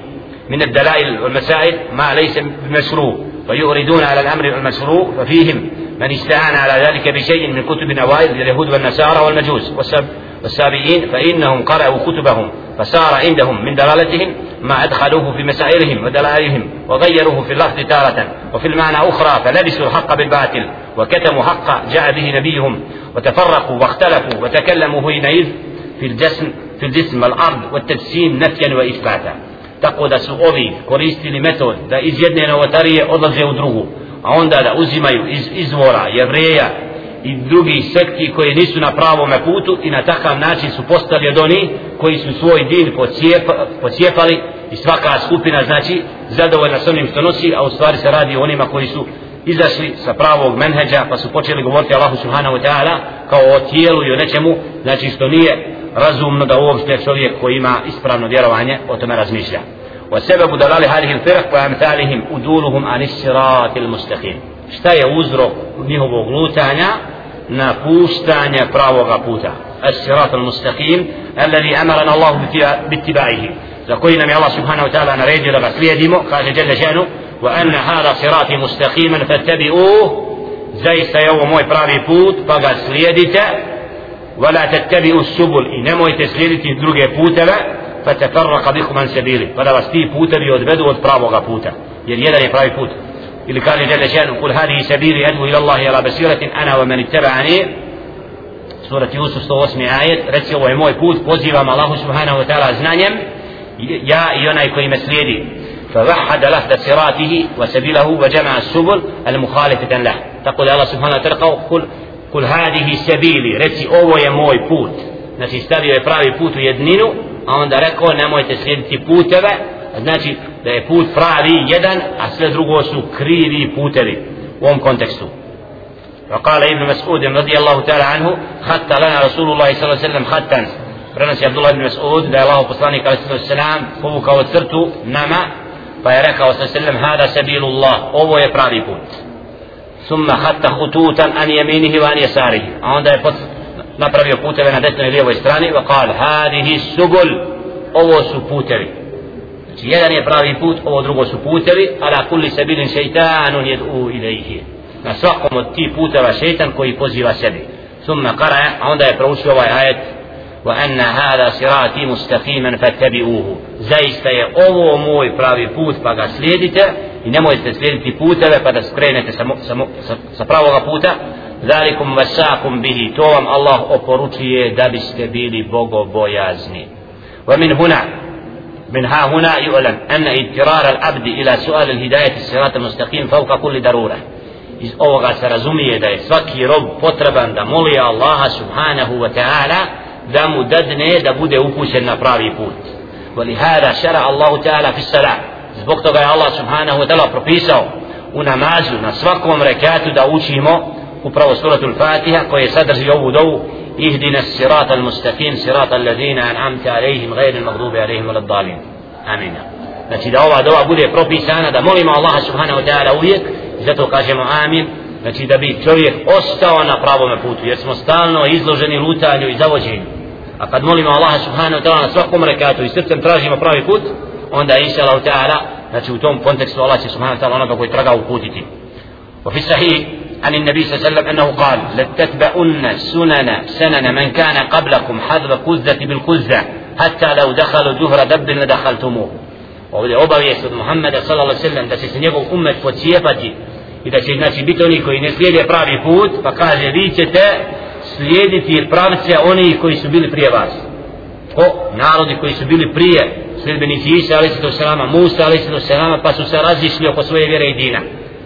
من الدلائل والمسائل ما ليس بمشروع ويؤردون على الأمر المشروع ففيهم من استعان على ذلك بشيء من كتب الأوائل اليهود والنصارى والمجوس والسابئين فإنهم قرأوا كتبهم فصار عندهم من دلالتهم ما أدخلوه في مسائلهم ودلائلهم وغيروه في اللفظ تارة وفي المعنى أخرى فلبسوا الحق بالباطل وكتموا حق جاء به نبيهم وتفرقوا واختلفوا وتكلموا حينئذ في الجسم في الجسم والأرض والتجسيم نفيا وإثباتا. Tako da su ovi koristili metod da iz jedne novotarije odlaze u drugu a onda da uzimaju iz izvora jevreja i drugi sekti koji nisu na pravom putu i na takav način su postali od oni koji su svoj din pocijepali i svaka skupina znači zadovoljna s onim što nosi a u stvari se radi o onima koji su izašli sa pravog menheđa pa su počeli govoriti Allahu subhanahu wa ta'ala kao o tijelu i o nečemu znači što nije razumno da uopšte čovjek koji ima ispravno vjerovanje o tome razmišlja وسبب دلال هذه الفرق وأمثالهم أدولهم عن الصراط المستقيم šta je uzrok njihovog lutanja na puštanje pravoga puta as-sirat al-mustaqim alladhi amarana Allah bittiba'ihi za koji nam je Allah subhanahu wa ta'ala naredio da ga slijedimo kaže šanu wa anna hada sirati mustaqiman fattabi'uh zaista je ovo moj pravi put pa ga slijedite ولا تتبعوا السبل. إنما يتسليلتي دروغي بوتلا فتفرق بكم عن سبيله. فلا بس تي بوتلي ودبدو وتبراو غابوتا يعني يدري براي بوت اللي قال جل شأنه قل هذه سبيلي أدعو إلى الله على بصيرة أنا ومن اتبعني. سورة يوسف 108 آية. رسي هو موي بوت بوزيبا مع الله سبحانه وتعالى زنانيم يا ايونا يكوي مسليدي. فوحد له صراطه وسبيله وجمع السبل المخالفة له. تقول الله سبحانه وتعالى قل قل هذه سبيلي reci ovo je moj put znači stavio je pravi put u jedninu a onda rekao nemojte slijediti puteve znači da je put pravi jedan a sve drugo su krivi putevi u ovom kontekstu وقال ابن مسعود رضي الله تعالى عنه خط لنا رسول الله صلى الله عليه وسلم خطا prenosi Abdullah ibn Mas'ud da je Allah poslanik alaihi sallam povukao crtu nama pa je rekao sallam hada sabilullah ovo je pravi put ثم حتى خطوطا عن يمينه وعن يساره. عند ما بربي قوته بين دسنا إليه ويستراني وقال هذه السبل أو سبوتري. يدني بربي فوت أو درغو سبوتري على كل سبيل شيطان يدعو إليه. نسوحكم التي فوت وشيطان كي فوزي وسبي ثم قرأ عند يبروش وعاية وأن هذا صراطي مستقيما فاتبعوه. زيست أوو موي بربي فوت فقا سليدته i nemojte slijediti puteve pa da skrenete sa, sa, sa, sa pravoga puta zalikum vasakum bihi to vam Allah oporučuje da biste bili bogobojazni wa min huna من ها هنا يعلم أن اضطرار العبد إلى سؤال الهداية الصراط المستقيم فوق كل ضرورة iz ovoga se razumije da je svaki rob potreban da moli Allaha subhanahu wa ta'ala da mu dadne da bude upućen na pravi put ولهذا شرع الله تعالى في الصلاة zbog toga je Allah subhanahu wa ta'ala propisao u namazu na svakom rekatu da učimo upravo suratu al-Fatiha koje sadrži ovu dovu ihdina sirata al-mustafin sirata al-ladina an'amte alaihim gajri al-maghdubi alaihim al-dalim amin. Znači da ova dova bude propisana da molimo Allah subhanahu wa ta'ala uvijek zato kažemo amin. Znači da bi čovjek ostao na pravom putu jer smo stalno izloženi lutanju i zavođenju. A kad molimo Allah subhanahu wa ta'ala na svakom rekatu i srcem tražimo pravi put onda inša Allah ta'ala znači u tom kontekstu Allah će subhanahu wa ta'ala onoga koji traga uputiti وفي الصحيح عن النبي صلى الله عليه وسلم أنه قال لتتبعن سنن سنن من كان قبلكم حذف كزة بالكزة حتى لو دخلوا جهر دب لدخلتموه ovdje obavijest od Muhammeda sallallahu alaihi sallam da će se njegov umet pocijepati i da će znači biti oni koji ne slijede pravi put pa kaže vi ćete slijediti pravce oni koji su bili prije vas ko narodi koji su bili prije sljedbenici Isa alaihi sallam Musa alaihi sallam pa su se razišli oko svoje vjere i dina.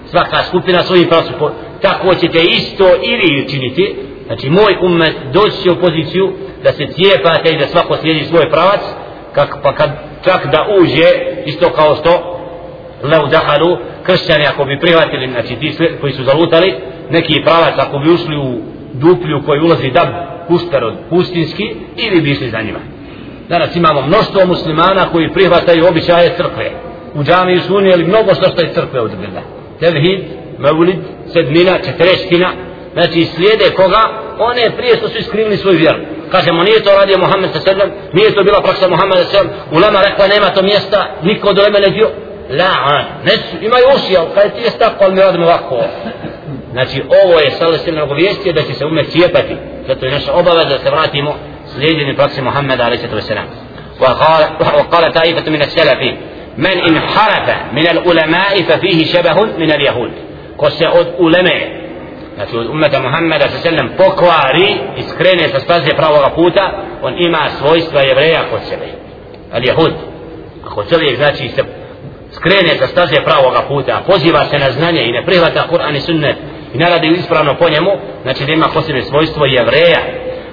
Svaka skupina svojim pravcem tako ćete isto ili učiniti. Znači moj umet doći u poziciju da se cijepate i da svako slijedi svoj pravac kak, pa kad čak da uđe isto kao što leu dahalu kršćani ako bi prihvatili znači ti sve koji su zalutali neki pravac ako bi ušli u duplju koji ulazi dab puštar od pustinski ili bi išli za njima danas imamo mnoštvo muslimana koji prihvataju običaje crkve. U džamiju su unijeli mnogo što što je crkve od Bila tevhid, mevlid, sedmina, četreština znači slijede koga? One prije što su iskrivili svoju vjeru. kažemo nije to radio Muhammed sa sedem nije to bila praksa Muhammed sa sedem ulema rekla nema to mjesta niko od ulema ne dio. La ne su, imaju uši ali kada ti je tako mi radimo ovako. Znači ovo je sada se nagovijestio da će se ume cijepati. Zato je naša obaveza da se vratimo slijedini praksi Muhammeda alaih sallatu wasalam وقال طائفة من السلف من انحرف من العلماء ففيه شبه من اليهود se od uleme znači od umeta Muhammeda sa sellem pokvari i skrene sa staze pravoga puta on ima svojstva jevreja kod sebe ali jehud ako čovjek znači se skrene sa staze pravoga puta poziva se na znanje i ne prihvata Kur'an i sunnet i ne radi ispravno po njemu znači da ima sebe svojstvo jevreja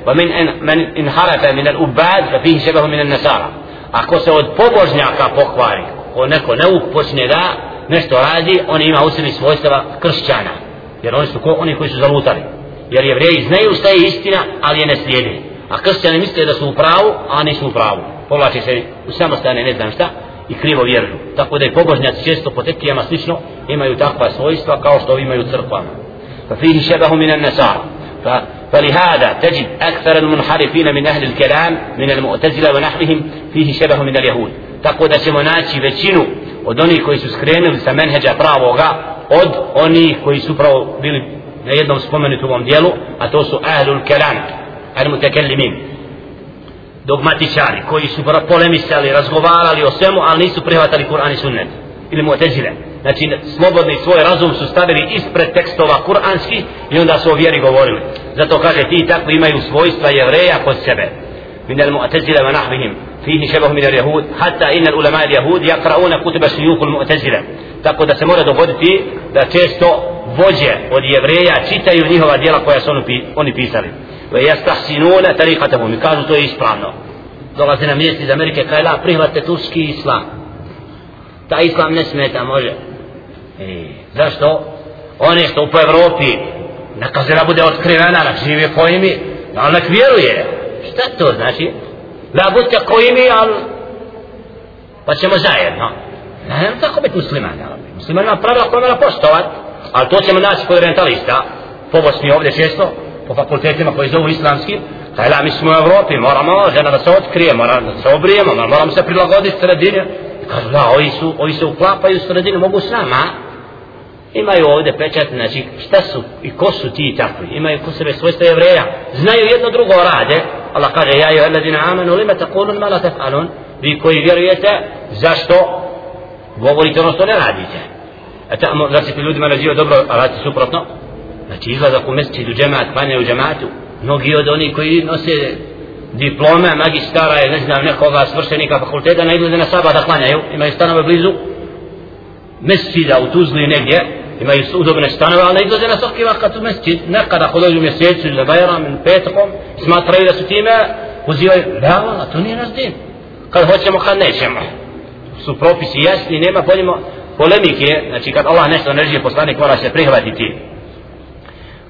ومن من انحرف من الأباد ففيه شبه من النصارى ako se od pobožnjaka pokvari ko neko neuk počne da nešto radi on ima u sebi svojstva kršćana jer oni su ko, oni koji su zalutali jer jevreji znaju šta je istina ali je ne slijede a kršćani misle da su u pravu a nisu u pravu povlači se u samostane ne znam šta i krivo vjeruju tako da je pobožnjaci često po tekijama slično imaju takva svojstva kao što imaju crkvama fa fihi šebahu minan فلهذا تجد أكثر المنحرفين من أهل الكلام من المعتزلة ونحوهم فيه شبه من اليهود تقول da ćemo naći većinu od onih koji su skrenuli sa menheđa pravoga od onih koji su pravo bili na jednom spomenutom ovom dijelu a to su ahlul kelam al mutakallimin dogmatičari koji su polemisali razgovarali o svemu ali nisu prihvatali Kur'an i sunnet ili mu'tezile znači slobodni svoj razum su stavili ispred tekstova kuranski i onda su o vjeri govorili. Zato kaže ti tako imaju svojstva jevreja kod sebe. Min al mu'tazila wa nahbihim fihi shabahu min al yahud hatta in al ulama al yahud yaqra'una kutub shuyukh al mu'tazila tako da se mora dogoditi da često vođe od jevreja čitaju njihova djela koja su oni pisali. Wa yastahsinuna tariqatahum kažu to je ispravno. Dolaze na mjesto iz Amerike kaj la prihvate turski islam. Taj islam ne smeta može. I zašto? Oni što po Evropi neka zira bude otkrivena, nek žive ko imi, ali nek vjeruje. Šta to znači? Da budete ko imi, ali pa ćemo zajedno. Ne, ne tako biti musliman. Musliman ima pravila koje mora poštovat, ali to ćemo naći kod orientalista, po Bosni ovdje često, po fakultetima koji zovu islamski, kaj la, mi smo u Evropi, moramo žena da se otkrije, moramo da se obrijemo, moramo se prilagoditi sredini. Kažu, da, ovi, su, ovi se uklapaju u sredini, mogu s nama, imaju ovdje pečat, znači šta su i ko su ti takvi, imaju ko sebe svojstva jevreja, znaju jedno drugo rade, Allah kaže, ja joj alladina amanu, lima takulun, mala tefalun, vi koji vjerujete, zašto govorite ono što ne radite. A tamo, zar se ti ljudima nazivaju dobro, a radite suprotno? Znači izlazak u mesečit u džemat, klanjaju u džematu, mnogi od onih koji nose diplome, magistara, ne znam, nekoga svršenika fakulteta, ne izlaze na saba da klanjaju, imaju stanove blizu, mesčida u Tuzli negdje, imaju udobne stanove, ali ne izlaze na svaki vakat u mesčid, nekada ako dođu mjesecu ili bajram ili petkom, smatraju da su time uzivaju, da, to nije naš din. Kad hoćemo, kad nećemo. Su propisi jasni, nema poljimo polemike, znači kad Allah nešto naređuje poslanik, mora se prihvatiti.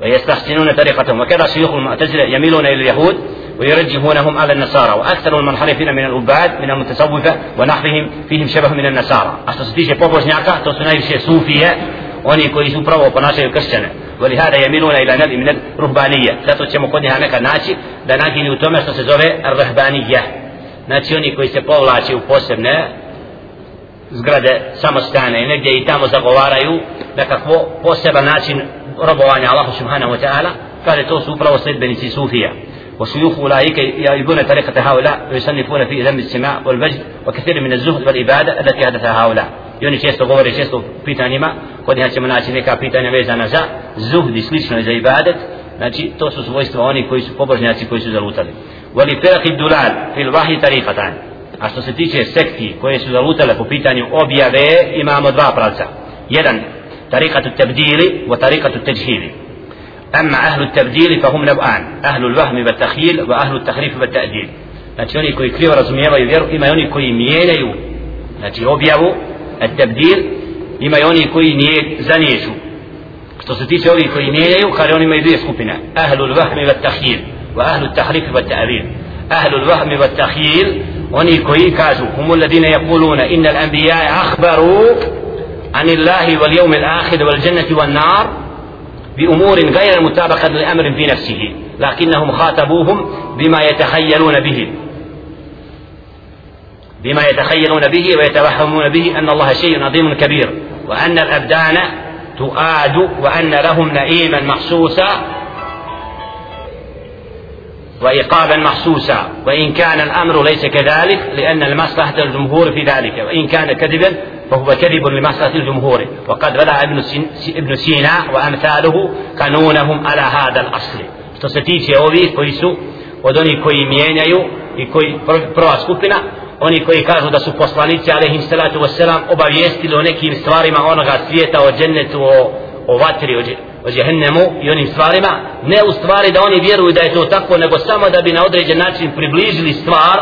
ويستحسنون طريقتهم وكذا شيوخ المعتزلة يميلون إلى اليهود ويرجحونهم على النصارى وأكثر المنحرفين من العباد من المتصوفة ونحوهم فيهم شبه من النصارى أستطيع بوبوزنياكا تصنعي صوفية oni koji su pravo ponašaju kršćane veli hada jeminuna ila nabi min ruhbanija zato ćemo kod njega nekad naći da nagini u tome što se zove ruhbanija znači oni koji se povlači u posebne zgrade samostane i negdje i tamo zagovaraju nekakvo poseban način robovanja Allahu subhanahu wa ta'ala kaže to su upravo sledbenici sufija وشيوخ أولئك يعيبون طريقة هؤلاء ويصنفون في ذم السماء والوجد وكثير من الزهد والعبادة التي حدثها هؤلاء i oni često govore često o pitanjima kod njega ćemo naći neka pitanja vezana za zuhd i slično za ibadet. Znači to su svojstva oni koji su pobožnjaci koji su zalutali. Wali firaq dulal fil wahi tariqatan. A što se tiče sekti koje su zalutale po pitanju objave imamo dva pravca. Jedan tariqatu tabdili wa tariqatu tajhili اما اهل التبديل فهم va tahil va ahlu tahrifu va ta'dil. znači oni koji krivo razumijevaju vjeru ima oni koji mijenjaju znači objavu التبديل ima i oni koji nije zaniješu što se tiče ovih koji mijenjaju kaže oni imaju dvije skupine ahlul vahmi wa tahjil wa ahlul tahrif wa ta'vil ahlul vahmi wa tahjil oni koji kažu humu ladine yakuluna inna al-anbiya akhbaru عن الله واليوم الآخر والجنة والنار بأمور غير مطابقة لأمر في نفسه لكنهم خاطبوهم بما يتخيلون به بما يتخيلون به ويتوهمون به أن الله شيء عظيم كبير وأن الأبدان تؤاد وأن لهم نعيما محسوسا وإقابا محسوسا وإن كان الأمر ليس كذلك لأن المصلحة الجمهور في ذلك وإن كان كذبا فهو كذب لمصلحة الجمهور وقد بلغ ابن سينا وأمثاله قانونهم على هذا الأصل. Što se tiče ovih koji su i koji prva skupina oni koji kažu da su poslanici alehim salatu wasalam obavijestili o nekim stvarima onoga svijeta o džennetu o, o vatri o, o džehennemu i onim stvarima ne u stvari da oni vjeruju da je to tako nego samo da bi na određen način približili stvar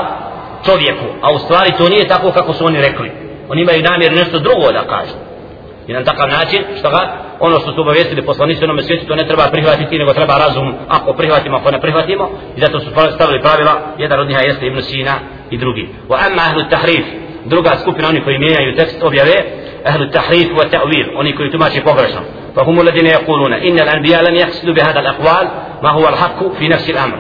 čovjeku a u stvari to nije tako kako su oni rekli. Oni imaju namjer nešto drugo da kažu i na takav način što ga? Ono što su obavijestili poslanici onome svijetu to ne treba prihvatiti nego treba razum ako prihvatimo ako ne prihvatimo. I zato su stavili pravila jedan od njiha jeste Ibn Sina i drugi. Wa amma ahlu tahrif druga skupina oni koji mijenjaju tekst objave ahlu tahrif wa ta'wil oni koji tumače pogrešno. Fa hum alladine yaquluna inna al-anbiya lam yaqsidu bi hadha al-aqwal ma huwa al-haqq fi nafsi al-amr.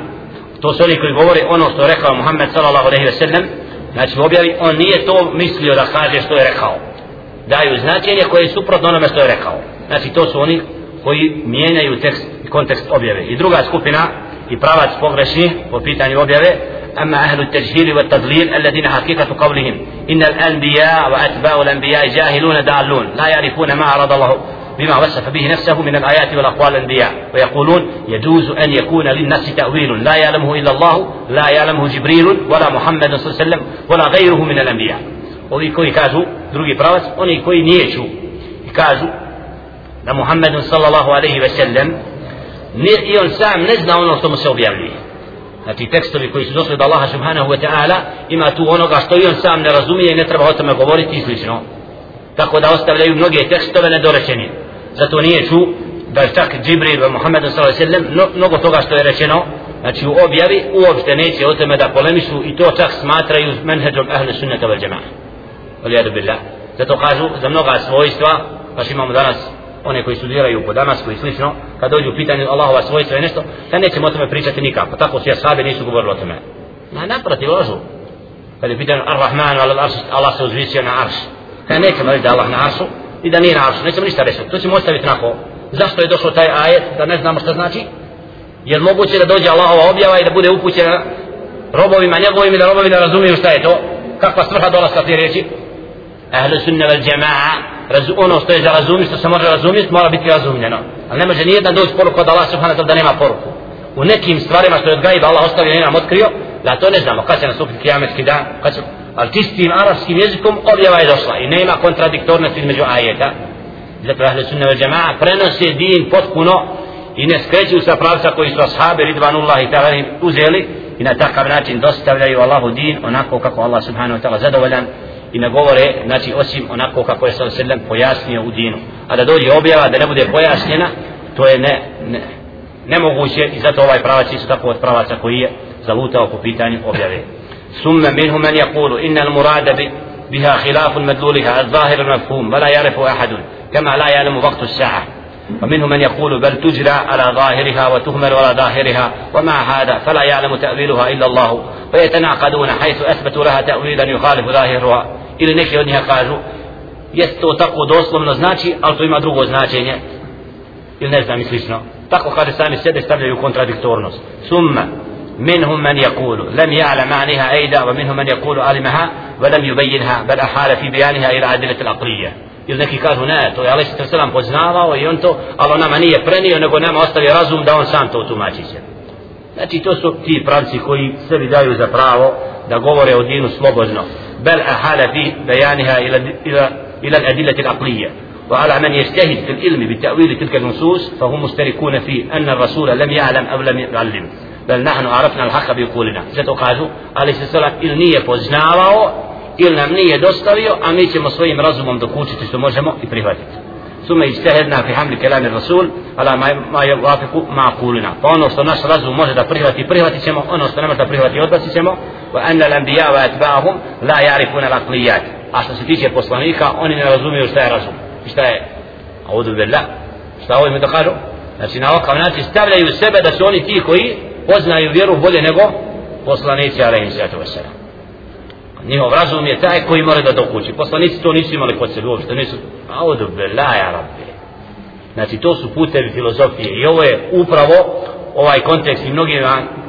To su oni koji govore ono što je rekao Muhammed sallallahu alejhi ve sellem znači u objavi on nije to mislio da kaže što je rekao. Daju značenje koje je suprotno onome što je rekao. Znači to su oni koji mijenjaju tekst i kontekst objave. I druga skupina i pravac pogrešni po pitanju objave أما أهل التجهيل والتضليل الذين حقيقة قولهم إن الأنبياء وأتباع الأنبياء جاهلون دالون لا يعرفون ما أراد الله بما وصف به نفسه من الآيات والأقوال الأنبياء ويقولون يجوز أن يكون للنفس تأويل لا يعلمه إلا الله لا يعلمه جبريل ولا محمد صلى الله عليه وسلم ولا غيره من الأنبياء ovi koji kažu drugi pravac oni koji nijeću i kažu da Muhammed sallallahu alaihi ve sellem i on sam ne zna ono što mu se objavljuje. Znači tekstovi koji su došli od Allaha subhanahu wa ta'ala ima tu onoga što i on sam ne razumije i ne treba o tome govoriti i slično. Tako da ostavljaju mnoge tekstove nedorečeni zato nije ču da je čak Džibril i Muhammed sallallahu alaihi ve sellem mnogo toga što je rečeno znači u objavi uopšte neće o tome da polemišu i to čak smatraju menheđom ahle sunnata wal jama'a. Olijadu billah. Zato kažu za mnoga svojstva, pa imamo danas one koji studiraju po Damasku i slično, kad dođu u pitanje Allahova svojstva i nešto, da nećemo o tome pričati nikako. Tako su jashabi nisu govorili o tome. Na naprotiv lažu. Kad je pitanje Ar-Rahman, Allah se uzvisio na arš. Kad nećemo reći da Allah na aršu i da nije na aršu, nećemo ništa reći. To ćemo ostaviti nako. Zašto je došlo taj ajet, da ne znamo šta znači? Jer moguće da dođe Allahova objava i da bude upućena robovima njegovim i da robovi ne razumiju šta je to. Kakva svrha dolaska te riječi, ahlu sunna wal jamaa razu ono što je za razumit, što se može razumjeti mora biti razumljeno. Ali ne može nijedna doći poruku od Allah subhanahu da nema poruku. U nekim stvarima što je od gajba Allah ostavio i nam otkrio da to ne znamo. Kad će nastupiti kijametski dan kad će ali čistim arabskim jezikom objava je došla i nema kontradiktornosti između ajeta. Zato ahlu sunna wal jamaa prenose din potpuno i ne skreću sa pravca koji su ashabi i ta'ala uzeli i na takav način dostavljaju Allahu din onako kako Allah subhanahu wa ta'ala zadovoljan. I ne govore znači osim onako kako je sallallahu alejhi pojasnio u dinu a da dođe objava da ne bude pojašnjena to je ne, ne nemoguće i zato ovaj pravac isto tako od pravaca koji je zalutao po pitanju objave summa minhum man yaqulu inna al murada bi بها خلاف مدلولها الظاهر المفهوم ولا يعرف أحد كما لا يعلم وقت الساعة ومنهم من يقول بل تجرى على ظاهرها وتهمل على ظاهرها ومع هذا فلا يعلم تأويلها إلا الله ويتناقضون حيث أثبتوا لها تأويلا يخالف ظاهرها ili neki od njih kažu jest to tako doslovno znači ali to ima drugo značenje. Ili ne znam i slično. Tako kada sami sebe summa منهم من يقول لم يعلم معناها أيضا ومنهم من يقول علمها ولم يبينها بل أحال في بيانها إلى عدلة العقلية ili neki kažu ne, to je Alisa Trsalam poznavao i on to, ali nama nije prenio, nego nama ostavio razum da on sam to tumači se. Znači to su ti pravci koji sebi daju za pravo da govore o dinu slobodno. بل أحال في بيانها إلى إلى إلى الأدلة العقلية وعلى من يجتهد في العلم بتأويل تلك النصوص فهم مشتركون في أن الرسول لم يعلم أو لم يعلم بل نحن عرفنا الحق بقولنا zato kažu ali se sala ili nije poznavao ili nam nije dostavio, a mi ćemo svojim razumom dokučiti što možemo i prihvatiti. Sume i fi hamli kelami rasul, ala ma je ma kulina. Pa ono što naš razum može da prihvati, prihvatit ćemo, ono što ne može da prihvati, odbacit ćemo. Wa anna lam bijava et ba'ahum, la yarifuna la klijat. A što se tiče poslanika, oni ne razumiju šta je razum. I šta je? A udu bila. Šta ovo im da kažu? Znači na ovakav način stavljaju sebe da su oni ti koji poznaju vjeru bolje nego poslanici, alaihi sallatu wasallam njihov razum je taj koji mora da dokući. Poslanici to nisu imali kod sebe uopšte nisu a billah belaja rabbe. znači to su putevi filozofije. I ovo je upravo ovaj kontekst i mnogi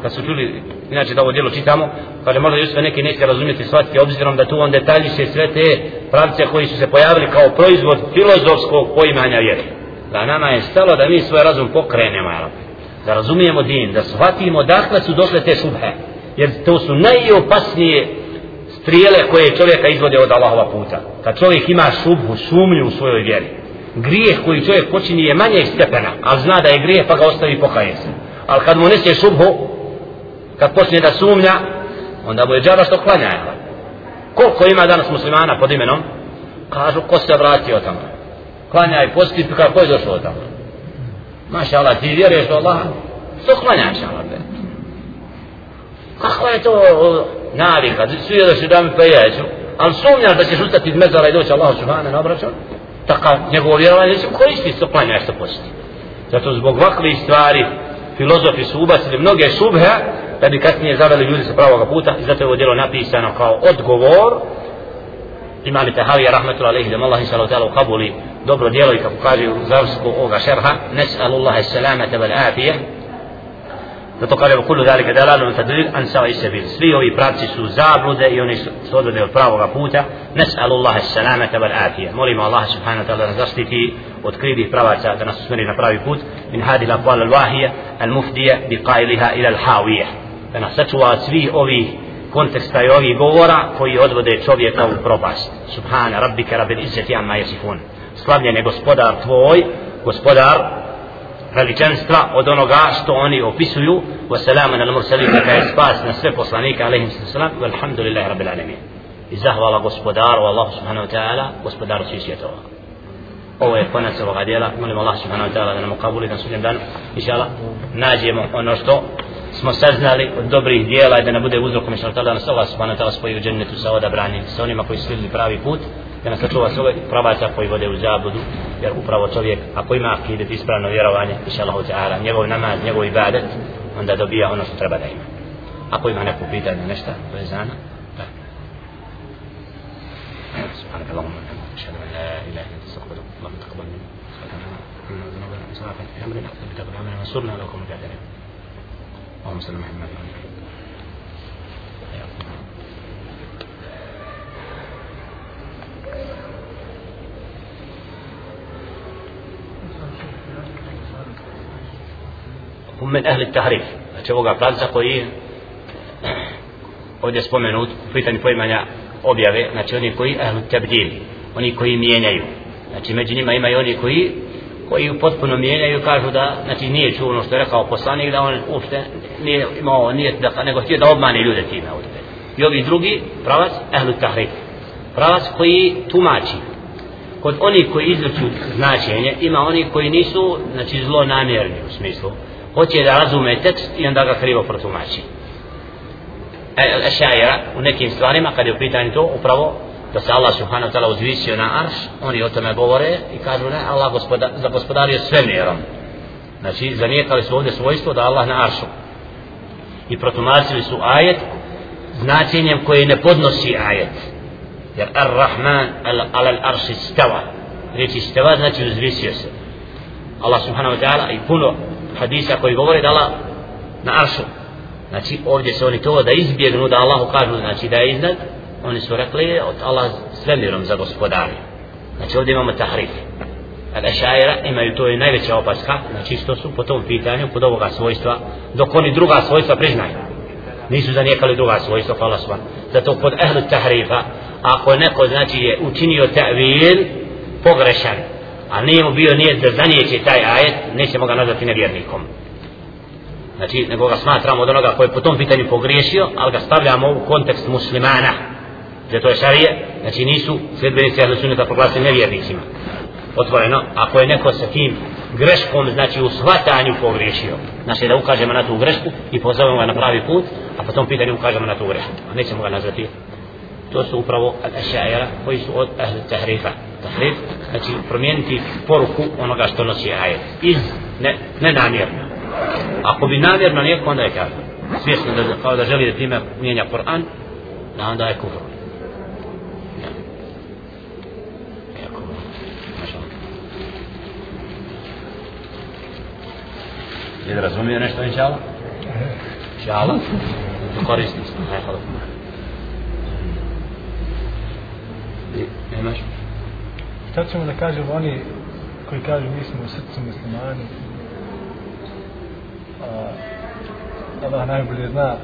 kad su čuli inače da ovo djelo čitamo kaže možda još sve neki neće razumjeti shvatiti obzirom da tu on detaljiše sve te pravce koji su se pojavili kao proizvod filozofskog poimanja vjere. Da nama je stalo da mi svoj razum pokrenemo da razumijemo din da shvatimo dakle su došle te šubhe. Jer to su najopasnije strijele koje čovjeka izvode od Allahova puta. Kad čovjek ima šubhu, sumnju u svojoj vjeri grijeh koji čovjek počini je manje stepena ali zna da je grijeh pa ga ostavi pokaje se. Ali kad mu nese šubhu kad počne da sumnja onda mu je džaba što klanja koliko ima danas muslimana pod imenom? Kažu ko se vratio tamo? Klanja i posti pa kako je došao tamo? Maša Allah ti vjeruješ do Allaha? Što klanjaš Allah kako je to navika. Znači, svi da se da mi pa jeću ali sumnjaš da ćeš ustati iz mezara i doći Allah subhanahu na obračun, tako njegovo vjerovanje se koristi što klanja što posti. Zato zbog vakvih stvari filozofi su ubacili mnoge šubhe da bi kasnije zaveli ljudi sa pravog puta i zato je ovo djelo napisano kao odgovor. Imali tahavija rahmetullahi alaihi da Allah inša taala ukabuli dobro djelo i kako kaže u završku ovoga šerha nes'alu Allahe vel wal afije. Zato kaže u kullu dalike dalalu tadlil an sa'i sabil. Svi ovi pravci su zablude i oni su odvode od pravoga puta. Nes'alu Allah salamata wal afije. Molimo Allah subhanahu wa ta'ala da zaštiti od krivih pravaca da nas usmeri na pravi put. Min hadi la qala al-wahija al-mufdija bi qailiha ila al-hawija. Da nas sačuva svi ovih konteksta i ovih govora koji odvode čovjeka u propast. Subhana rabbika rabbil izzati amma yasifun. Slavljen je gospodar tvoj, gospodar veličanstva od onoga što oni opisuju. Wa salamu na mursalin neka je spas na sve poslanike alaihim sallam walhamdulillahi rabbil alamin. I zahvala gospodaru Allah subhanahu wa ta'ala gospodaru svih svjetova. Ovo je konac ovoga dijela. Molim Allah subhanahu wa ta'ala da nam ukabuli na sudnjem danu. Inša Allah nađemo ono što smo saznali od dobrih dijela i da ne bude uzrokom inša Allah da nas Allah subhanahu wa ta'ala spoji u džennetu sa odabranim sa onima koji su pravi put. Da nas sačuva s ove pravaca koji vode u zabudu jer upravo čovjek ako ima akidet ispravno vjerovanje inša Allah ta'ala njegov namaz, njegov ibadet onda dobija ono što treba da ima ako ima neko pitanje nešto vezano da سبحانك اللهم وبحمدك اشهد ان لا اله الا انت استغفرك اللهم تقبل منا ذنوبنا واسرافنا في امرنا وتقبل عنا وانصرنا لو كنا كافرين اللهم صل محمد وعلى اله hum min ahli tahrif. Znači ovoga pravca koji ovdje spomenut u pitanju poimanja objave znači oni koji ahli tabdil oni koji mijenjaju. Znači među njima ima i oni koji koji potpuno mijenjaju kažu da znači nije čuo ono što je rekao poslanik da on uopšte nije imao nije da nego htio da obmane ljude time ovdje. I ovi drugi pravac ehlu tahrif pravac koji tumači. Kod onih koji izvrću značenje ima oni koji nisu znači zlo namjerni u smislu. Hoće da razume tekst i onda ga krivo protumači. E, šajera u nekim stvarima kad je u pitanju to upravo da se Allah subhanahu wa ta'ala uzvisio na arš oni o tome govore i kažu ne Allah gospoda, za gospodario sve znači zanijekali su ovdje svojstvo da Allah na aršu. I protumačili su ajet značenjem koje ne podnosi ajet jer ar-Rahman al-Arš istava reći istava znači uzvisio se. Allah subhanahu wa ta'ala i puno hadisa koji govore da Allah na aršu. Znači ovdje se oni to da izbjegnu da Allahu kažu znači da je iznad. Oni su rekli od Allah svemirom za gospodari znači ovdje imamo tahrif. Al ašajera imaju to je najveća opaska. Znači što su po tom pitanju pod ovoga svojstva dok oni druga svojstva priznaju. Nisu zanijekali druga svojstva hvala sva zato pod ehlu tahrifa ako neko znači je učinio ta'vil pogrešan a nije mu bio nijet da zanijeće taj ajet, nećemo ga nazvati nevjernikom. Znači, nego ga smatramo od onoga koji je po tom pitanju pogriješio, ali ga stavljamo u kontekst muslimana. Zato je šarije, znači nisu sljedbenici ahlu sunneta proglasili nevjernicima. otvoreno ako je neko sa tim greškom znači u shvatanju pogriješio znači da ukažemo na tu grešku i pozovemo ga na pravi put a potom pitanju ukažemo na tu grešku a nećemo ga nazvati to su upravo al-ašajara koji su od ahli tahrifa. Tahrif znači promijeniti poruku onoga što nosi ajet. Iz ne, ne ako bi namjerno nijeko onda je kafir svjesno da, kao da želi da time mijenja Kur'an da onda je kufr. Je da razumije nešto inša Allah? Inša Allah? To koristi se. Hajde, hvala. Nemaš? Šta ćemo da kažemo oni koji kažu mi smo u srcu muslimani? A, Allah najbolje zna.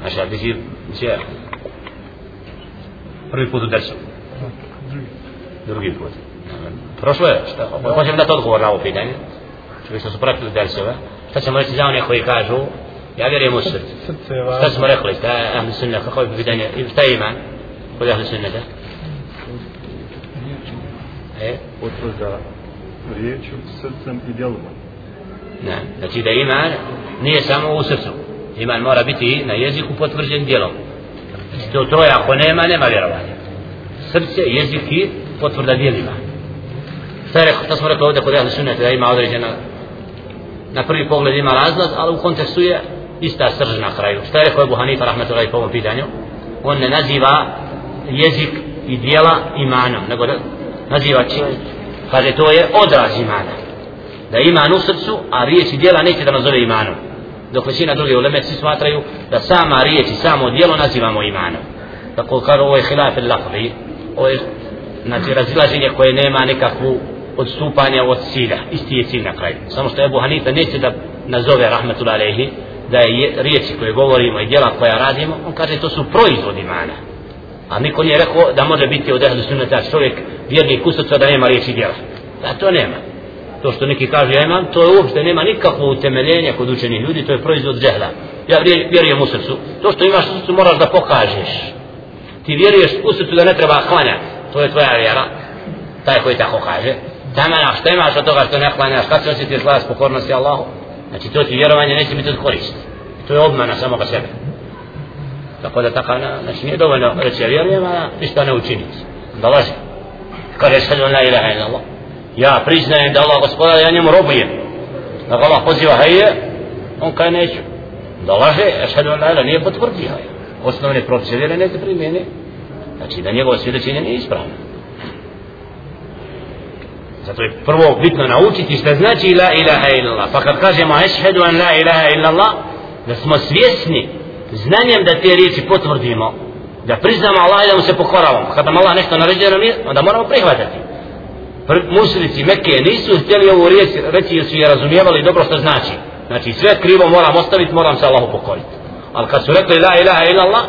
Znaš, ja ti si prvi put u desu. Drugi. Drugi put. Prošlo je, šta? Hoćemo dati odgovor na ovo pitanje. Što su pratili dersove. Šta ćemo reći za one koji kažu, ja vjerujem u srce. Je. Šta smo rekli, šta je ahli sunna, kako je pitanje, šta je iman? Kod ahli sunna, da? E? potvrda riječu, srcem i djelom. Ne, znači da iman nije samo u srcu. Iman mora biti na jeziku potvrđen djelom. Znači to, to je ako nema, nema vjerovanja. Srce, jezik i potvrda djelima. Šta, je rekao, šta smo rekli ovdje kod ehli sunnete da ima određena na prvi pogled ima razlaz, ali u kontekstu je ista srž na kraju. Šta je rekao Ebu Hanifa rahmatullahi po ovom pitanju? On ne naziva jezik i dijela imanom, nego da naziva čin. Kaže, to je odraz imana. Da iman u srcu, a riječ i dijela neće da nazove imanom. Dok većina druge uleme svi smatraju da sama riječ i samo dijelo nazivamo imanom. Tako kaže, ovo je hilaf il lafri, ovo je znači razilaženje koje nema nekakvu odstupanja od cilja, isti je cilj na kraju. Samo što Ebu Hanifa neće da nazove rahmetul alehi, da je riječi koje govorimo i djela koja radimo, on kaže to su proizvod imana. A niko nije rekao da može biti od ehlu sunneta čovjek vjernik u da nema riječi djela. Da to nema. To što neki kaže ja imam, to je uopšte nema nikakvo utemeljenje kod učenih ljudi, to je proizvod džehla. Ja vjerujem u srcu. To što imaš u srcu moraš da pokažeš. Ti vjeruješ u srcu da ne treba klanjati. To je tvoja vjera. Taj koji tako kaže. Tamana, što imaš od toga što ne klanjaš, kad se osjetiš glas pokornosti Allahu? Znači to ti vjerovanje neće biti od koristi. To je obmana samoga sebe. Tako da tako, znači nije dovoljno reći ja vjerujem, a ništa ne učiniti. Dolazi. laži. Kaže, šhedu la ilaha ila Allah. Ja priznajem da Allah gospodar, ja njemu robujem. Da ga Allah poziva, hajje, on kaj neću. Dolaže, laže, šhedu la ilaha, nije potvrdio. Osnovne propise vjere ne se primjene. Znači da njegovo svjedočenje nije ispravno. Zato je prvo bitno naučiti što znači la ilaha illallah. Pa kad kažemo ešhedu an la ilaha illallah, da smo svjesni znanjem da te riječi potvrdimo, da priznamo Allah i da mu se pokoravamo. Kad nam Allah nešto naređe nam onda moramo prihvatati. Mušrici Mekke nisu htjeli ovu riječ reći jer su je razumijevali dobro što znači. Znači sve krivo moram ostaviti, moram se Allahu pokoriti. Ali kad su rekli la ilaha illallah,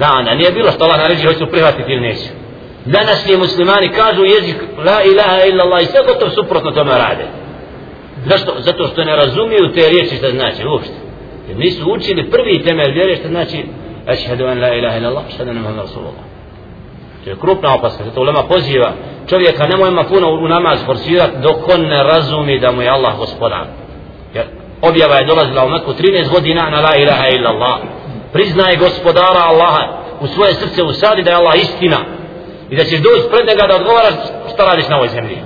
lana nije bilo što Allah naređe hoću prihvatiti ili neću današnji muslimani kažu jezik la ilaha illa Allah i sve gotovo suprotno tome rade zašto? zato što ne razumiju te riječi što znači uopšte jer nisu učili prvi temelj vjere što znači Ašhedu an la ilaha illallah, Allah šta da Rasulullah to je krupna opaska zato ulema poziva čovjeka nemojma puno u namaz forsirati dok on ne razumi da mu je Allah gospodar jer objava je dolazila u Meku 13 godina na la ilaha illallah. Priznaje gospodara Allaha u svoje srce usadi da je Allah istina i da ćeš doći pred njega da odgovaraš šta radiš na ovoj zemlji.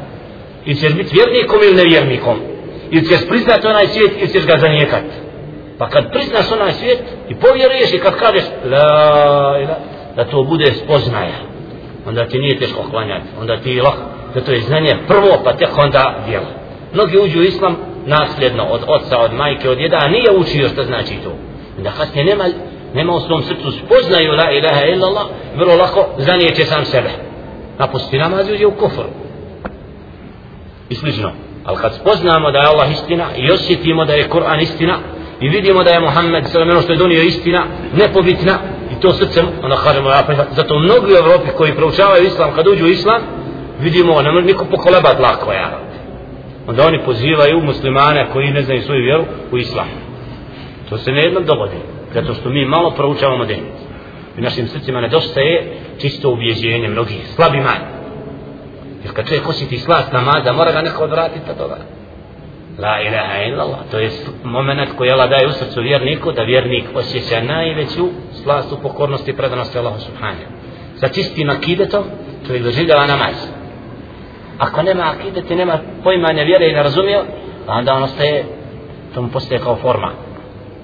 I ćeš biti vjernikom ili nevjernikom. Ili ćeš priznati onaj svijet ili ćeš ga zanijekati. Pa kad priznaš onaj svijet i povjeruješ i kad kažeš la, ila, da to bude spoznaja, onda ti nije teško klanjati. Onda ti je lako. da to je znanje prvo pa tek onda djelo. Mnogi uđu u islam nasljedno od oca, od majke, od jeda, a nije učio što znači to. Da kasnije nema nema u svom srcu spoznaju la ilaha illallah vrlo lako zanijeće sam sebe napusti namaz uđe u kufr i slično ali kad spoznamo da je Allah istina i osjetimo da je Kur'an istina i vidimo da je Muhammed sve ono što je donio istina nepobitna i to srcem onda kažemo ja prihvat zato mnogi u Evropi koji proučavaju islam kad uđu u islam vidimo ne može niko pokolebat lako ja onda oni pozivaju muslimane koji ne znaju svoju vjeru u islam to se nejednom dogodi zato što mi malo proučavamo den. U našim srcima nedostaje čisto ubjeđenje mnogih, slabi manj. Jer kad čovjek osjeti slast namaza, mora ga neko odvratiti od toga. La ilaha illallah. To je moment koji Allah daje u srcu vjerniku, da vjernik osjeća najveću slast u pokornosti i predanosti Allahu subhanahu. Sa čistim akidetom, čovjek doživljava namaz. Ako nema akidete, nema poimanja vjere i ne razumio, onda on ostaje, to mu postaje kao forma.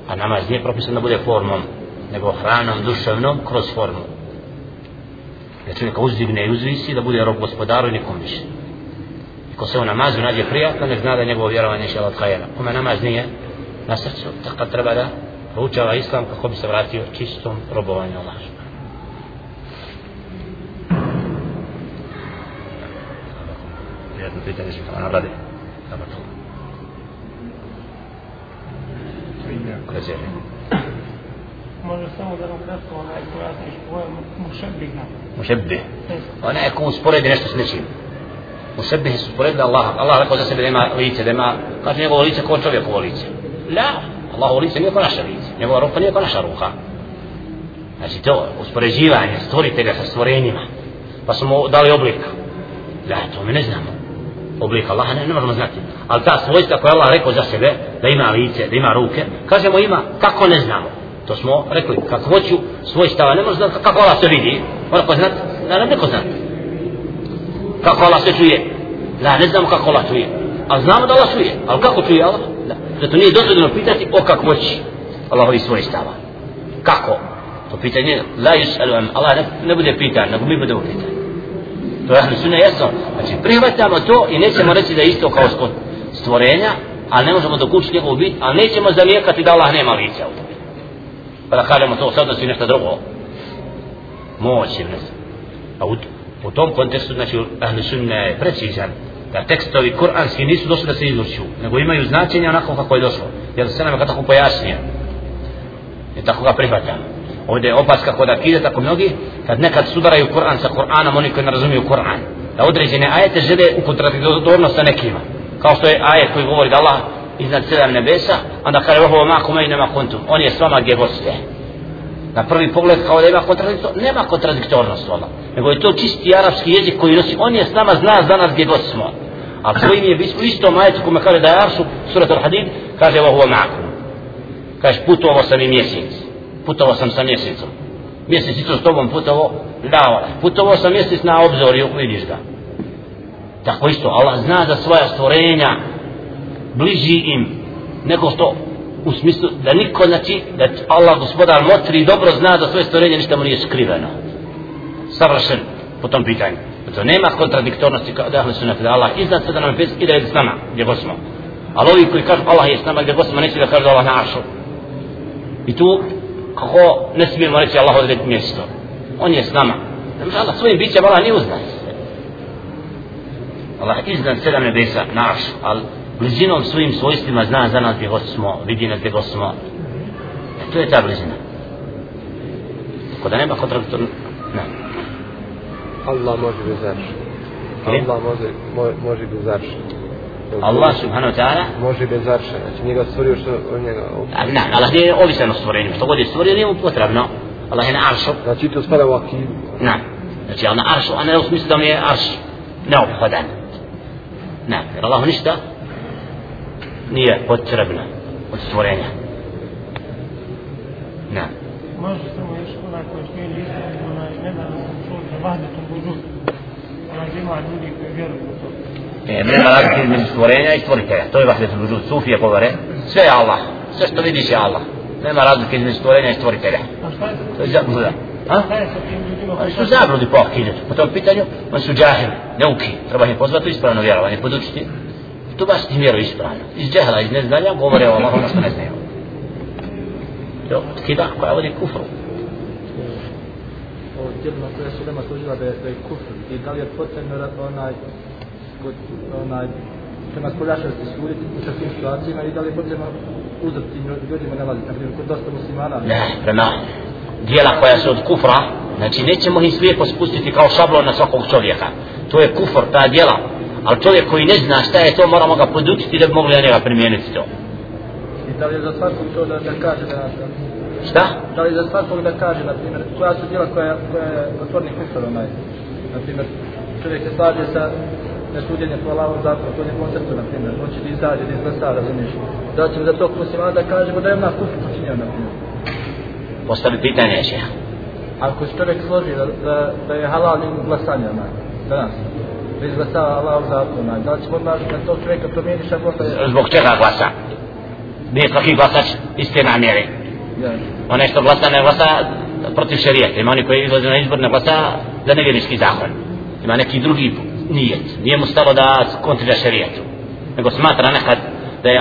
A namaz nije propisan da bude formom, nego hranom duševnom kroz formu. Znači, da čovjeka uzdigne i uzvisi, da bude rob gospodaru i nikom više. I ko se u namazu nađe prijatno, nek zna da njegovo vjerovanje će od kajena. Kome namaz nije na srcu, tako treba da proučava islam kako bi se vratio čistom robovanju Allah. Jedno pitanje što ona radi. Dobro to. Je. Može samo da nam kratko onaj pojasniš pojam mušebbiha. Mušebbih. Onaj ko usporedi nešto s nečim. Mušebbihi su sporedili Allah. Allah rekao za sebe da ima lice, da ima, kaže njegovo lice kao čovjekovo lice. La, Allahovo lice nije kao naše lice. Njegova ruka nije kao naša ruka. Znači to uspoređivanje stvoritelja sa stvorenjima. Pa smo mu dali oblik. Da, to mi ne znamo. Oblik Allaha ne, ne možemo znati. Ali ta svojstva koja Allah rekao za sebe, da ima lice, da ima ruke, kažemo ima, kako ne znamo. To smo rekli, kako hoću svojstava, ne može znati kako Allah se vidi. Mora ko znati, da nam neko znati. Kako Allah se čuje. Da, ne znamo kako Allah čuje. A znamo da Allah čuje. Ali kako čuje Allah? Da. Zato nije dozvoljeno pitati o kakvoći Allahovi svojstava. Kako? To pitanje, la yus'alu am, Allah ne, ne bude pitan, nego mi budemo pitan. To je ahli sunna jasno. Znači, prihvatamo to i nećemo reći da je isto kao kod stvorenja, a ne možemo dokući njegovu bit, a nećemo zanijekati da Allah nema lica u tome. Pa da kažemo to sad si nešto drugo. Moć je nešto. A u, u tom kontekstu, znači, ahli sunna je precizan da tekstovi kuranski nisu došli da se izvrću, nego imaju značenje onako kako je došlo. Jer se nam ga tako pojasnije. I tako ga prihvatamo. Ovdje je opaska kod akide tako mnogi, kad nekad sudaraju Kur'an sa Kur'anom, oni koji ne razumiju Kur'an, da određene ajete žele u kontradiktornost sa nekima. Kao što je ajet koji govori da Allah iznad sedam nebesa, onda kaže vohu ma kuma i nema kontum. On je s vama gdje god ste. Na prvi pogled kao da ima kontradiktornost, nema kontradiktornost ona. Nego je to čisti arapski jezik koji nosi, on je s nama zna za nas gdje god smo. A svojim je u istom majetu kome kaže da je Arsu, surat al-hadid, kaže ovo ma kuma. Kaže putovao sam i mjesec putovao sam sa mjesecom. Mjesec isto s tobom putovao, da, putovao sam mjesec na obzorju, vidiš ga. Tako isto, Allah zna za svoja stvorenja, bliži im, nego što u smislu da niko, znači, da Allah gospodar motri i dobro zna da svoje stvorenje, ništa mu nije skriveno. Savršen po tom pitanju. To nema kontradiktornosti kao da ahli sunat da Allah iznad sada nam i da je s nama gdje god smo. Ali ovi koji kažu Allah je s nama gdje god smo, neće da kažu Allah na ašu. I tu kako ne smijemo reći Allah odrediti mjesto. On je s nama. Znači Allah svojim bićem, Allah nije uz nas. Allah iznad sedam nebesa, naš, ali blizinom svojim svojstvima zna za nas gdje god smo, vidi nas gdje god smo. E, to je ta blizina. Ako da nema kontradiktorno, ne. Allah može bez arša. Allah može, mo, može bez arša. Allah subhanahu wa ta'ala može bez arša, znači njega stvorio što on njega... Ne, Allah nije ovisan o stvorenju, što god je stvorio nije mu potrebno. Allah je na aršu. Znači to spada u akidu. Ne, znači Allah na aršu, a ne u smislu da mi je arš neophodan. Ne, jer Allah ništa nije potrebno od stvorenja. Ne. Može samo još onaj koji smije listo, onaj nedavno sam čuo za vahdetom budu. Onaj ima ljudi koji vjeruju u to. E, nema razlike između stvorenja i stvoritelja. To je vahdetul vujud. Sufije govore. Sve je Allah. Sve što vidiš je Allah. Nema razlike između stvorenja i stvoritelja. A šta je To je zabluda. A? Šta je sa tim Oni su zabludi po akidetu. Po tom pitanju, oni su džahil, neuki. Treba ih pozvati ispravno vjerovanje, podučiti. Tu baš ti vjeru ispravno. Iz džahla, iz neznanja, govore o Allahu ono što ne znaju. To kida koja vodi kufru. o djelima koje su lema služila da je, da je kufr i da li je potrebno onaj kod onaj prema spoljašnosti suditi u takvim situacijama i da li je potrebno uzeti ljudima ne na primjer kod dosta muslimana Ne, prema dijela koja su od kufra, znači nećemo ih slijepo spustiti kao šablon na svakog čovjeka. To je kufr, ta dijela. Ali čovjek koji ne zna šta je to, moramo ga podučiti da bi mogli na njega primijeniti to. i da li je za svakog to da, da kaže da, da Šta? da li je za svakog da kaže, na primjer, koja su djela koja, koja je otvorni kufr onaj, na primjer, čovjek se slaže sa nesuđenje po Allahom zakonu, to je konceptu, na primjer, hoće da izađe, da izglasa, razumiješ. Da ćemo za to muslimana da kažemo da je ona kufr počinio, na primjer. Postavi pitanje še. Ako se čovjek složi da, da, da je halal njim glasanje, na, danas, da izglasava da li ćemo odmah tog čovjeka promijeniš, ako ostaje... Zbog čega glasa? Nije svaki glasač iste namjere. Ja. Onaj što glasa ne glasa protiv šerijeta. Ima oni koji izlaze na izbor ne glasa za nevjernički zakon. Ima neki drugi nijet. Nije mu stalo da kontrira šerijetu. Nego smatra nekad da je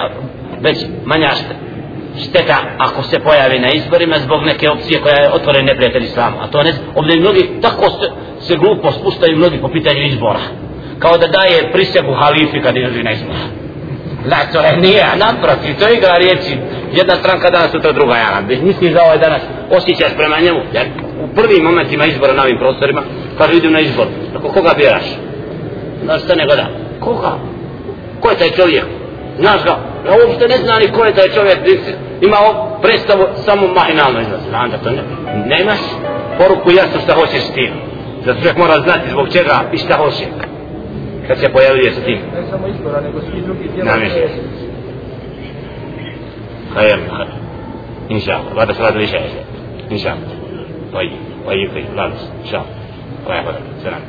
već manja šteta ako se pojavi na izborima zbog neke opcije koja je otvoren neprijatelj islamu. A to ne ovdje mnogi tako se, se glupo spuštaju mnogi po pitanju izbora. Kao da daje prisegu halifi kad izlazi na izbor da to je nije, naprotiv, to je igra riječi. Jedna stranka danas, sutra druga, ja Bez Misliš da ovaj danas osjećaš prema njemu, jer u prvim momentima izbora na ovim prostorima, kaže idem na izbor, ako koga biraš? Znaš šta ne gleda? Koga? Ko je taj čovjek? Znaš ga? Ja uopšte ne zna ni ko je taj čovjek, ima predstavu samo mahinalno izlazi. Znam da to ne, nemaš poruku jasno šta hoćeš s tim. Zato čovjek mora znati zbog čega i šta hoće Kad se pojavljuje sa tim. Ne samo izbora, nego svi drugi djela. Namještaj. خير خير ان شاء الله بعد صلاه العشاء ان شاء الله طيب طيب طيب لا بس ان شاء الله الله يحفظك سلام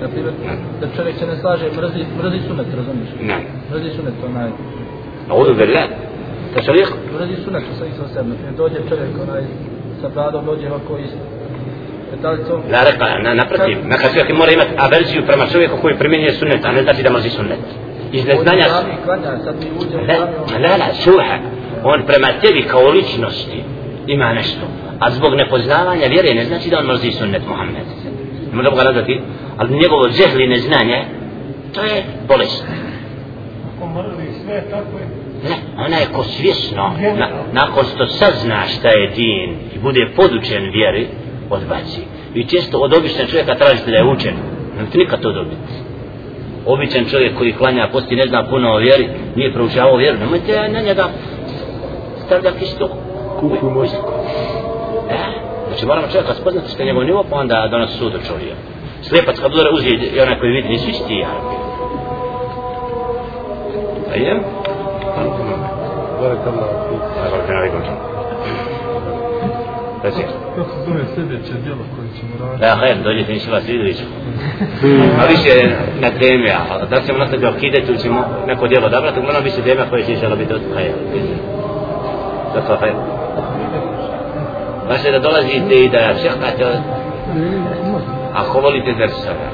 Na primjer, da čovjek se ne slaže, mrzi, mrzi sunet, razumiješ? نعم Mrzi sunet, onaj, اعوذ بالله تشريق mrzi sunet u svojih sosebno. Na primjer, dođe čovjek, onaj, sa bradom, dođe ovako isto. Na reka, na, naprotiv, na kakvi ako mora imati averziju prema čovjeku koji primjenjuje sunnet, a ne znači da mrzi sunnet. Iz neznanja su... Ne, ne, ne, suha. On prema tebi kao ličnosti ima nešto. A zbog nepoznavanja vjere ne znači da on mrzi sunnet Muhammed. Ne možemo ga nazvati, ali njegovo džehli neznanje, to je bolest. Ako mrzi sve, tako je. Ne, ona je ko svjesno, na, nakon što sazna šta je din i bude podučen vjeri, odbaci. Vi često od običnog čovjeka tražite da je učen, ne ti nikad to dobiti. Običan čovjek koji klanja posti ne zna puno o vjeri, nije proučavao vjeru, nemojte na njega stavljati isto. Kupi muziku. E, znači moramo čovjeka spoznati što je njegov nivo, pa onda donos sudo čovjek. Slijepac kad udara uzije i onaj koji vidi, nisu isti ja. Ajde. Barakallahu fiik. Barakallahu fiik. Reci. Kako se zove sljedeće djelo koje ćemo raditi? Ja, hajde, dođete inšala sljedeću. A više na teme, a da ćemo nastaviti akide, tu ćemo neko djelo odabrati, uglavnom više tema koje će inšala biti od hajde. Zato hajde. Vaše da dolazite i da šehtate, ako volite versove.